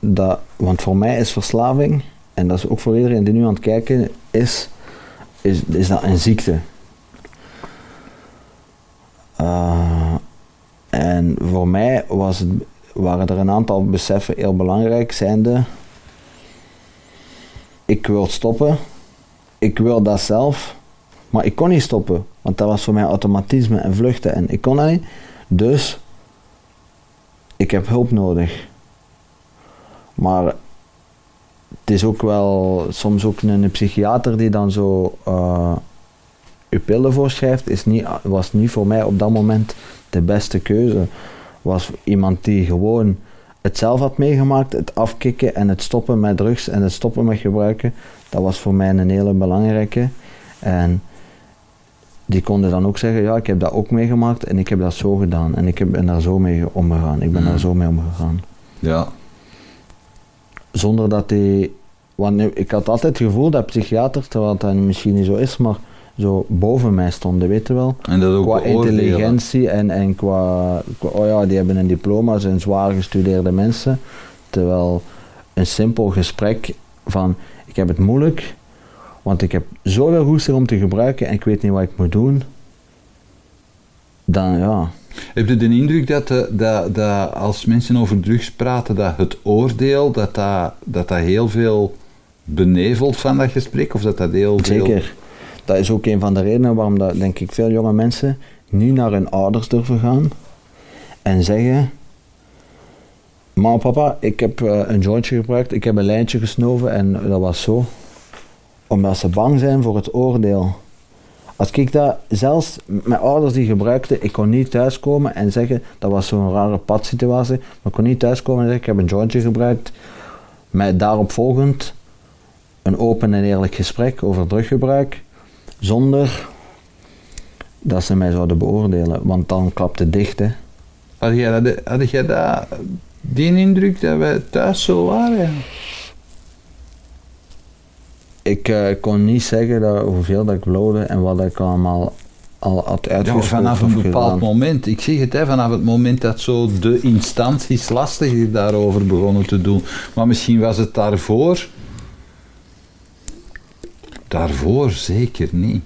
dat, want voor mij is verslaving, en dat is ook voor iedereen die nu aan het kijken is, is, is dat een ziekte. Eh, en voor mij was waren er een aantal beseffen heel belangrijk, zijnde, ik wil stoppen, ik wil dat zelf, maar ik kon niet stoppen, want dat was voor mij automatisme en vluchten en ik kon dat niet. Dus ik heb hulp nodig. Maar het is ook wel soms ook een, psychiater die dan zo eh je pillen voorschrijft, is niet, was niet voor mij op dat moment de beste keuze. Was iemand die gewoon het zelf had meegemaakt, het afkicken en het stoppen met drugs en het stoppen met gebruiken, dat was voor mij een hele belangrijke. En die konden dan ook zeggen, ja, ik heb dat ook meegemaakt en ik heb dat zo gedaan en ik heb- ben daar zo mee omgegaan. Ik ben Mm. daar zo mee omgegaan. Ja, Zonder dat die... Want ik had altijd het gevoel dat psychiaters, terwijl dat misschien niet zo is, maar zo boven mij stonden, weet je wel. en dat ook Qua intelligentie en, en qua, qua... Oh ja, die hebben een diploma, zijn zwaar gestudeerde mensen. Terwijl een simpel gesprek van, ik heb het moeilijk, want ik heb zoveel roester om te gebruiken en ik weet niet wat ik moet doen. Dan ja, Heb je de indruk dat, de- dat, dat als mensen over drugs praten, dat het oordeel, dat dat, dat, dat heel veel benevelt van dat gesprek? Of dat dat heel veel... Dat is ook een van de redenen waarom dat, denk ik veel jonge mensen niet naar hun ouders durven gaan en zeggen: Mama, papa, ik heb eh, een jointje gebruikt, ik heb een lijntje gesnoven en dat was zo. Omdat ze bang zijn voor het oordeel. Als ik dat, zelfs mijn ouders die gebruikten, ik kon niet thuiskomen en zeggen, dat was zo'n rare padsituatie, maar ik kon niet thuiskomen en zeggen, ik heb een jointje gebruikt. met daarop volgend een open en eerlijk gesprek over druggebruik, zonder dat ze mij zouden beoordelen, want dan klapt het dicht. Hè. Had jij, dat, had jij dat, die indruk dat wij thuis zo waren? Ik eh, kon niet zeggen dat, hoeveel dat ik blode en wat ik allemaal al had Ja, uitgesproken vanaf een bepaald gedaan. moment. Ik zeg het, hè, vanaf het moment dat zo de instanties lastig daarover begonnen te doen. Maar misschien was het daarvoor. Daarvoor zeker niet.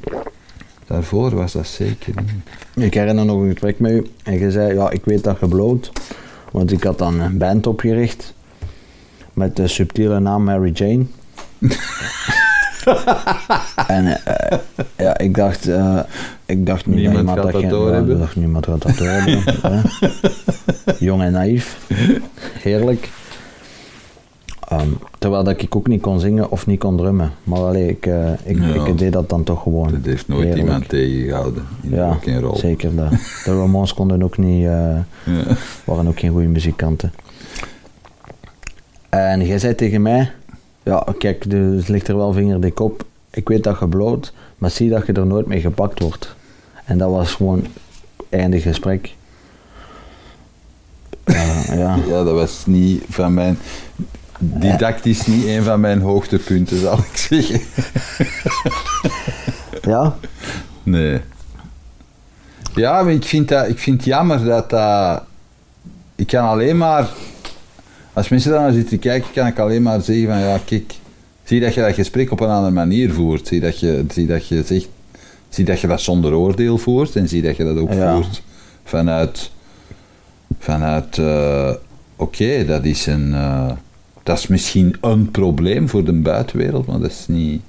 Daarvoor was dat zeker niet. Ik herinner nog een gesprek met u en je zei, ja, ik weet dat je bloot. Want ik had dan een band opgericht met de subtiele naam Mary Jane. en eh, ja, ik dacht, eh, ik dacht niet Niemand dat gaat dat doorhebben. ik dacht, niemand gaat dat doorhebben. Jong en naïef. Heerlijk. Ehm, terwijl dat ik ook niet kon zingen of niet kon drummen. Maar allee, ik, eh, ik, Ja. ik deed dat dan toch gewoon. Dat heeft nooit Heerlijk. iemand tegengehouden. In Ja, rock zeker dat. De Ramones konden ook niet, Ja. waren ook geen goede muzikanten. En jij zei tegen mij, ja kijk, dus ligt er wel vingerdik op. Ik weet dat je bloot, maar zie dat je er nooit mee gepakt wordt. En dat was gewoon eindig gesprek. Ja. Ja, dat was niet van mijn. Didactisch niet een van mijn hoogtepunten, zal ik zeggen. ja, Nee. Ja, maar ik vind, dat, ik vind het jammer dat dat... Ik kan alleen maar... Als mensen daar naar zitten kijken, kan ik alleen maar zeggen van... Ja, kijk, zie dat je dat gesprek op een andere manier voert. Zie dat je, zie dat je zegt... Zie dat je dat zonder oordeel voert. En zie dat je dat ook Ja. voert vanuit... Vanuit... eh, Oké, dat is een... eh, dat is misschien een probleem voor de buitenwereld, maar dat is niet...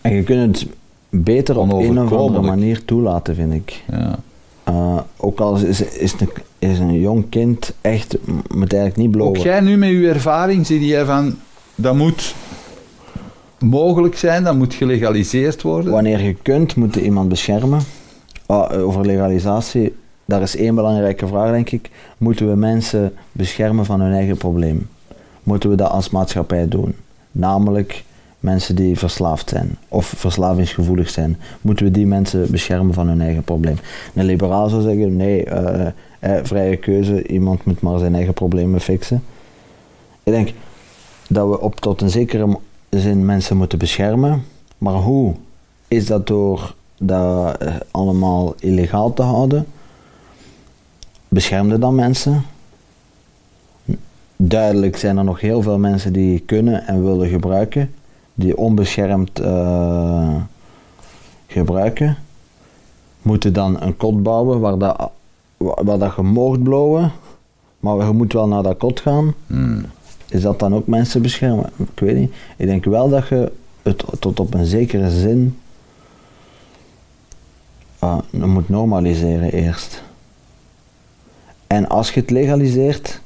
en je kunt het beter op een of andere manier toelaten, vind ik. Ja. Eh, ook al is, is, een, is een jong kind echt, moet eigenlijk niet Ook blowen. jij nu met uw ervaring, zie jij van, dat moet mogelijk zijn, dat moet gelegaliseerd worden. Wanneer je kunt, moet je iemand beschermen. Ah, eh, over legalisatie, daar is één belangrijke vraag, denk ik. Moeten we mensen beschermen van hun eigen probleem? Moeten we dat als maatschappij doen? Namelijk mensen die verslaafd zijn of verslavingsgevoelig zijn. Moeten we die mensen beschermen van hun eigen probleem? Een liberaal zou zeggen, nee, eh, eh, vrije keuze, iemand moet maar zijn eigen problemen fixen. Ik denk dat we op tot een zekere zin mensen moeten beschermen. Maar hoe? Is dat door dat eh, allemaal illegaal te houden? Beschermde dan mensen? Duidelijk zijn er nog heel veel mensen die kunnen en willen gebruiken, die onbeschermd eh, gebruiken. Moeten dan een kot bouwen waar, dat, waar, dat je blowen, maar je moet wel naar dat kot gaan. Hmm. Is dat dan ook mensen beschermen? Ik weet niet. Ik denk wel dat je het tot op een zekere zin ah, moet normaliseren eerst. En als je het legaliseert,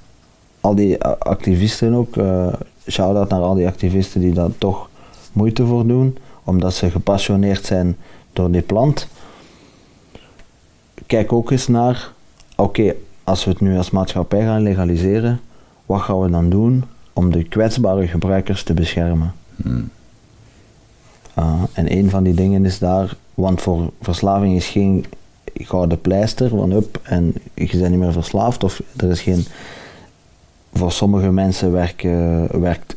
al die activisten ook, eh shout-out naar al die activisten die daar toch moeite voor doen, omdat ze gepassioneerd zijn door die plant. Kijk ook eens naar, oké, als we het nu als maatschappij gaan legaliseren, wat gaan we dan doen om de kwetsbare gebruikers te beschermen? Hmm. Ah, en een van die dingen is daar, want voor verslaving is geen gouden pleister van up en je bent niet meer verslaafd of er is geen. Voor sommige mensen werken, werkt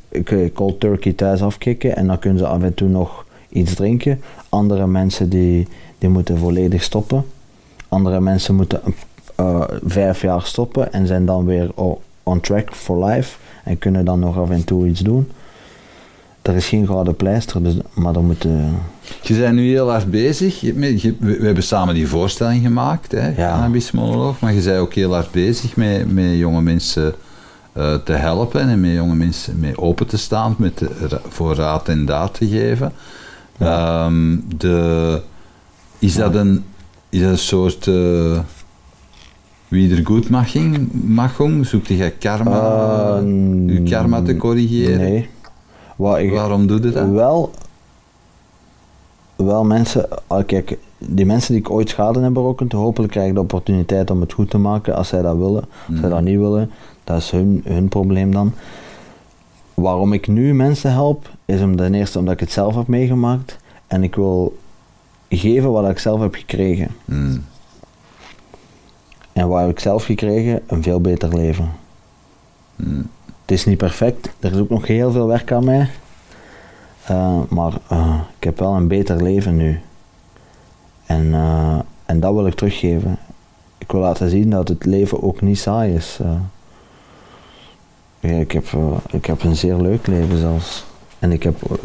cold turkey thuis afkicken en dan kunnen ze af en toe nog iets drinken. Andere mensen die, die moeten volledig stoppen. Andere mensen moeten eh, vijf jaar stoppen en zijn dan weer on track for life en kunnen dan nog af en toe iets doen. Er is geen gouden pleister, dus, maar dan moeten. Je bent nu heel hard bezig. Je- met- je- we we hebben samen die voorstelling gemaakt, hè, Ja. Cannabis Monoloog. Maar je bent ook heel hard bezig met, met jonge mensen eh, te helpen en met jonge mensen mee open te staan, met de voor raad en daad te geven. Ehm, de, is, dat een, is dat een soort uh, wiedergoedmaching? Machung? Zoekt je karma, Eh, je karma te corrigeren? Nee. Wat ik, Waarom doe je dat? Wel, wel mensen, ah, kijk, die mensen die ik ooit schade heb berokkend, hopelijk krijgen de opportuniteit om het goed te maken als zij dat willen. Als zij Mhm. dat niet willen, dat is hun, hun probleem dan. waarom ik nu mensen help, is om ten eerste omdat ik het zelf heb meegemaakt. En ik wil geven wat ik zelf heb gekregen. Mm. En wat heb ik zelf gekregen? Een veel beter leven. Mm. Het is niet perfect, er is ook nog heel veel werk aan mij. Eh, maar eh, ik heb wel een beter leven nu. En, eh, en dat wil ik teruggeven. Ik wil laten zien dat het leven ook niet saai is. Ja, ik, heb, eh, ik heb een zeer leuk leven zelfs. En ik heb eh,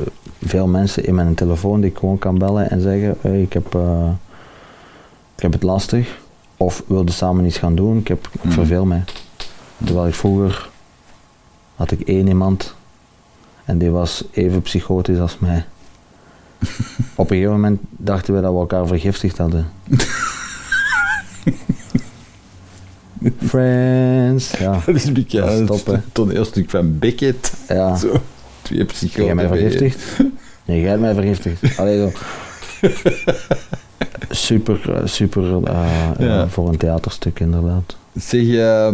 veel mensen in mijn telefoon die ik gewoon kan bellen en zeggen: hey, ik, heb, eh, ik heb het lastig. Of wilde samen iets gaan doen. Ik, heb, ik Mhm. verveel mij. Terwijl ik vroeger had ik één iemand en die was even psychotisch als mij. Op een gegeven moment dachten we dat we elkaar vergiftigd hadden. Friends. Ja, Dat is een beetje Dat is top, toneelstuk van Beckett. ja. Zo, twee psychoten. jij mij je. vergiftigd? Nee, jij hebt mij vergiftigd. Allee, zo. Super, super eh, Ja. eh, voor een theaterstuk inderdaad. Zeg, eh,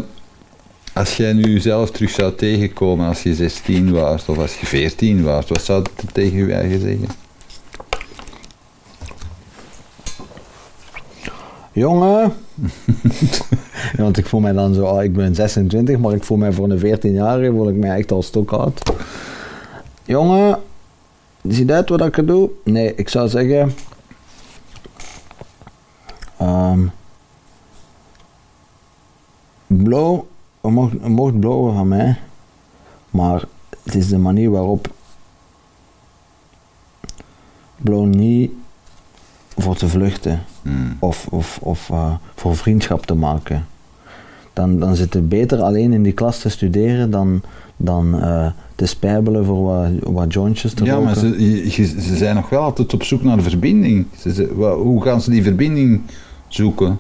als jij nu jezelf terug zou tegenkomen als je 16 was of als je 14 was, wat zou het tegen je eigen zeggen? Jongen! Want ik voel mij dan zo, ah, ik ben 26, maar ik voel mij voor een 14-jarige voel ik mij echt al stok oud. Jongen, zie dat wat ik doe? Nee, ik zou zeggen. ehm blow, je mocht, je mocht blowen van mij, maar het is de manier waarop. Blow niet voor te vluchten Hmm. of, of, of eh, voor vriendschap te maken. Dan, dan zit het beter alleen in die klas te studeren dan, dan eh, te spijbelen voor wat, wat jointjes te Ja, roken. maar ze, je- ze zijn nog wel altijd op zoek naar de verbinding. Ze, ze- wa- hoe gaan ze die verbinding zoeken,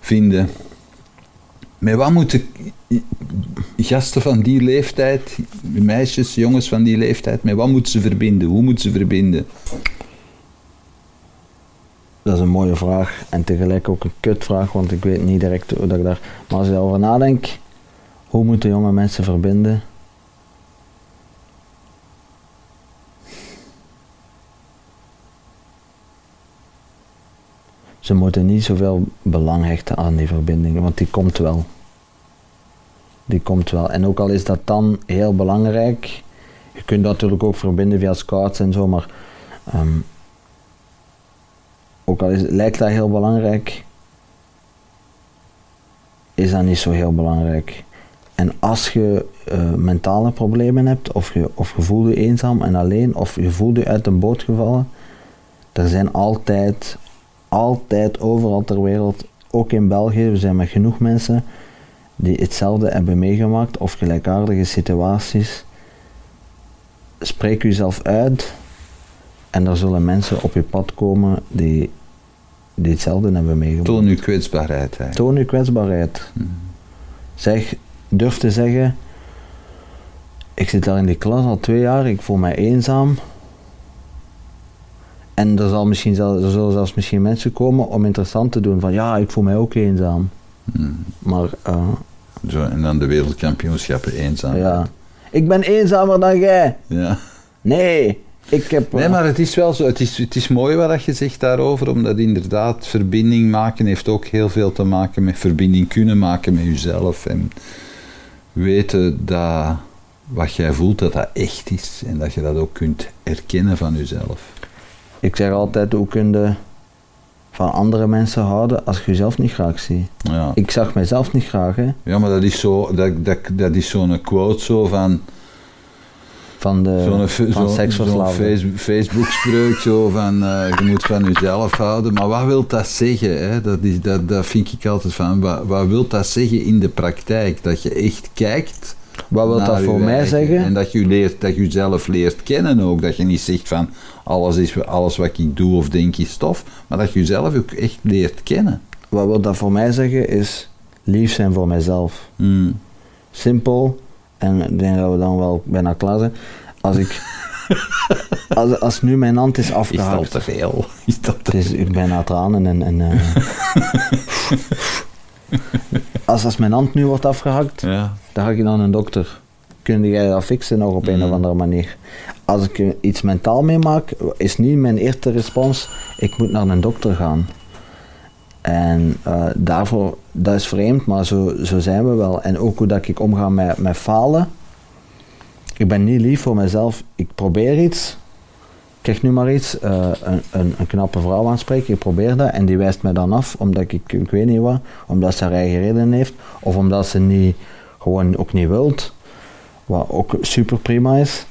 vinden? Met wat moeten gasten van die leeftijd, meisjes, jongens van die leeftijd, met wat moeten ze verbinden? Hoe moeten ze verbinden? Dat is een mooie vraag en tegelijk ook een kutvraag, want ik weet niet direct hoe dat ik daar... Maar als je daarover nadenkt, hoe moeten jonge mensen verbinden? Ze moeten niet zoveel belang hechten aan die verbinding, want die komt wel. Die komt wel. En ook al is dat dan heel belangrijk, je kunt dat natuurlijk ook verbinden via scouts en zo, maar ehm, ook al is, lijkt dat heel belangrijk, is dat niet zo heel belangrijk. En als je eh, mentale problemen hebt, of je, of je voelt eenzaam en alleen, of je voelt je uit een boot gevallen, er zijn altijd, altijd overal ter wereld, ook in België, we zijn met genoeg mensen die hetzelfde hebben meegemaakt of gelijkaardige situaties. Spreek jezelf uit en er zullen mensen op je pad komen die, die hetzelfde hebben meegemaakt. Toon uw kwetsbaarheid. eigenlijk. Toon je kwetsbaarheid. Zeg, durf te zeggen, ik zit daar in die klas al twee jaar, ik voel mij eenzaam. En er, zal misschien er zullen zelfs misschien mensen komen om interessant te doen van ja, ik voel mij ook eenzaam. Hmm. Maar eh, Zo, en dan de wereldkampioenschappen eenzaam. ja, ik ben eenzamer dan jij. Ja. Nee, ik heb... Nee, maar het is wel zo. Het is, het is mooi wat je zegt daarover, omdat inderdaad verbinding maken heeft ook heel veel te maken met verbinding kunnen maken met jezelf. En weten dat wat jij voelt, dat dat echt is. En dat je dat ook kunt erkennen van jezelf. Ik zeg altijd, hoe kun je van andere mensen houden als je jezelf niet graag ziet? Ja, Ik zag mezelf niet graag, hè. ja maar dat is zo, dat, dat, dat is zo'n quote zo van... Van, de, Zo'n van zo, seksverslaafden. Facebook-spreuk zo van eh, je moet van jezelf houden. Maar wat wil dat zeggen? Hè? Dat, is, dat, dat vind ik altijd van. Wat, wat wil dat zeggen in de praktijk? Dat je echt kijkt. Wat wil dat voor mij eigen- zeggen? En dat je, leert, dat je jezelf leert kennen ook. Dat je niet zegt van alles, is, alles wat ik doe of denk is stof. Maar dat je jezelf ook echt leert kennen. Wat wil dat voor mij zeggen is lief zijn voor mijzelf. Hmm. Simpel. En ik denk dat we dan wel bijna klaar zijn. Als ik... als, als nu mijn hand is Is dat te veel? Is dat te Het is bijna tranen en... en eh, als, als mijn hand nu wordt afgehakt, Ja. dan ga ik naar een dokter. kun jij dat fixen nog op een Mm. of andere manier. Als ik iets mentaal meemaak, is niet mijn eerste respons, ik moet naar een dokter gaan. En eh, daarvoor, dat is vreemd, maar zo, zo zijn we wel. En ook hoe dat ik omga met, met falen. Ik ben niet lief voor mezelf. Ik probeer iets. Ik krijg nu maar iets. eh, een, een, een knappe vrouw aanspreken. Ik probeer dat. En die wijst mij dan af. Omdat ik, ik weet niet wat. Omdat ze haar eigen reden heeft. Of omdat ze niet, gewoon ook niet wilt. Wat ook super prima is.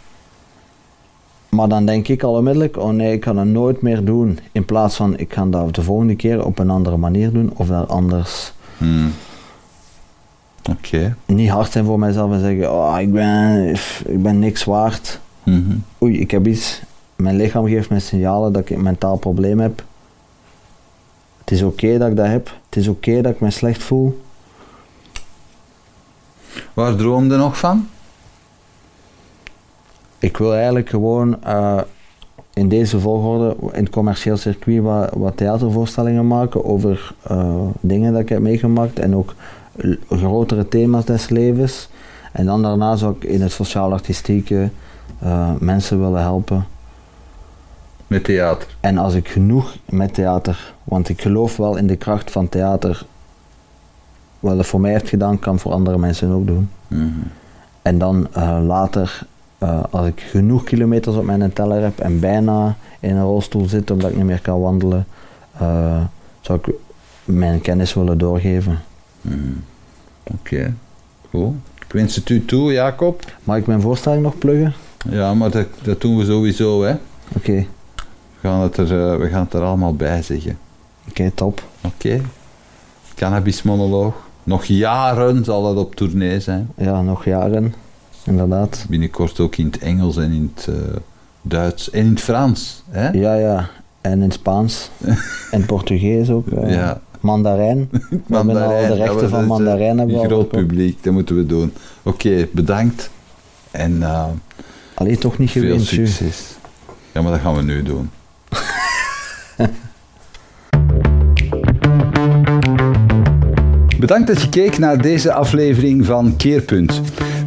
Maar dan denk ik al onmiddellijk, oh nee, ik kan het nooit meer doen. In plaats van, ik ga dat de volgende keer op een andere manier doen. Of dat anders Hmm. Oké. niet hard zijn voor mezelf en zeggen, oh, ik ben, ik ben niks waard. Mhm. Oei, ik heb iets. Mijn lichaam geeft me signalen dat ik een mentaal probleem heb. Het is oké dat ik dat heb. Het is oké dat ik me slecht voel. Waar droomde nog van? Ik wil eigenlijk gewoon eh, in deze volgorde in het commercieel circuit wat, wat theatervoorstellingen maken over eh, dingen dat ik heb meegemaakt en ook grotere thema's des levens. En dan daarna zou ik in het sociaal-artistieke eh, mensen willen helpen. Met theater. En als ik genoeg met theater, want ik geloof wel in de kracht van theater, wat het voor mij heeft gedaan, kan voor andere mensen ook doen. Mhm. En dan later, eh, als ik genoeg kilometers op mijn teller heb en bijna in een rolstoel zit omdat ik niet meer kan wandelen, eh, zou ik mijn kennis willen doorgeven. Mhm. Oké. Goed. Ik wens het u toe, Jacob. Mag ik mijn voorstelling nog pluggen? Ja, maar dat, dat doen we sowieso, hè. Oké, We gaan het er, eh, we gaan het er allemaal bij zeggen. oké, top. Oké. Cannabismonoloog. Nog jaren zal dat op tournee zijn. Ja, nog jaren, inderdaad. Binnenkort ook in het Engels en in het eh, Duits en in het Frans. Hè? Ja, ja. En in Spaans. en Portugees ook. eh, Ja. Mandarijn. We hebben al de rechten van eh, mandarijn hebben we groot publiek, dat moeten we doen. Oké, bedankt. En Allee, toch niet veel Ju. succes. Ja, maar dat gaan we nu doen. Bedankt dat je keek naar deze aflevering van Keerpunt.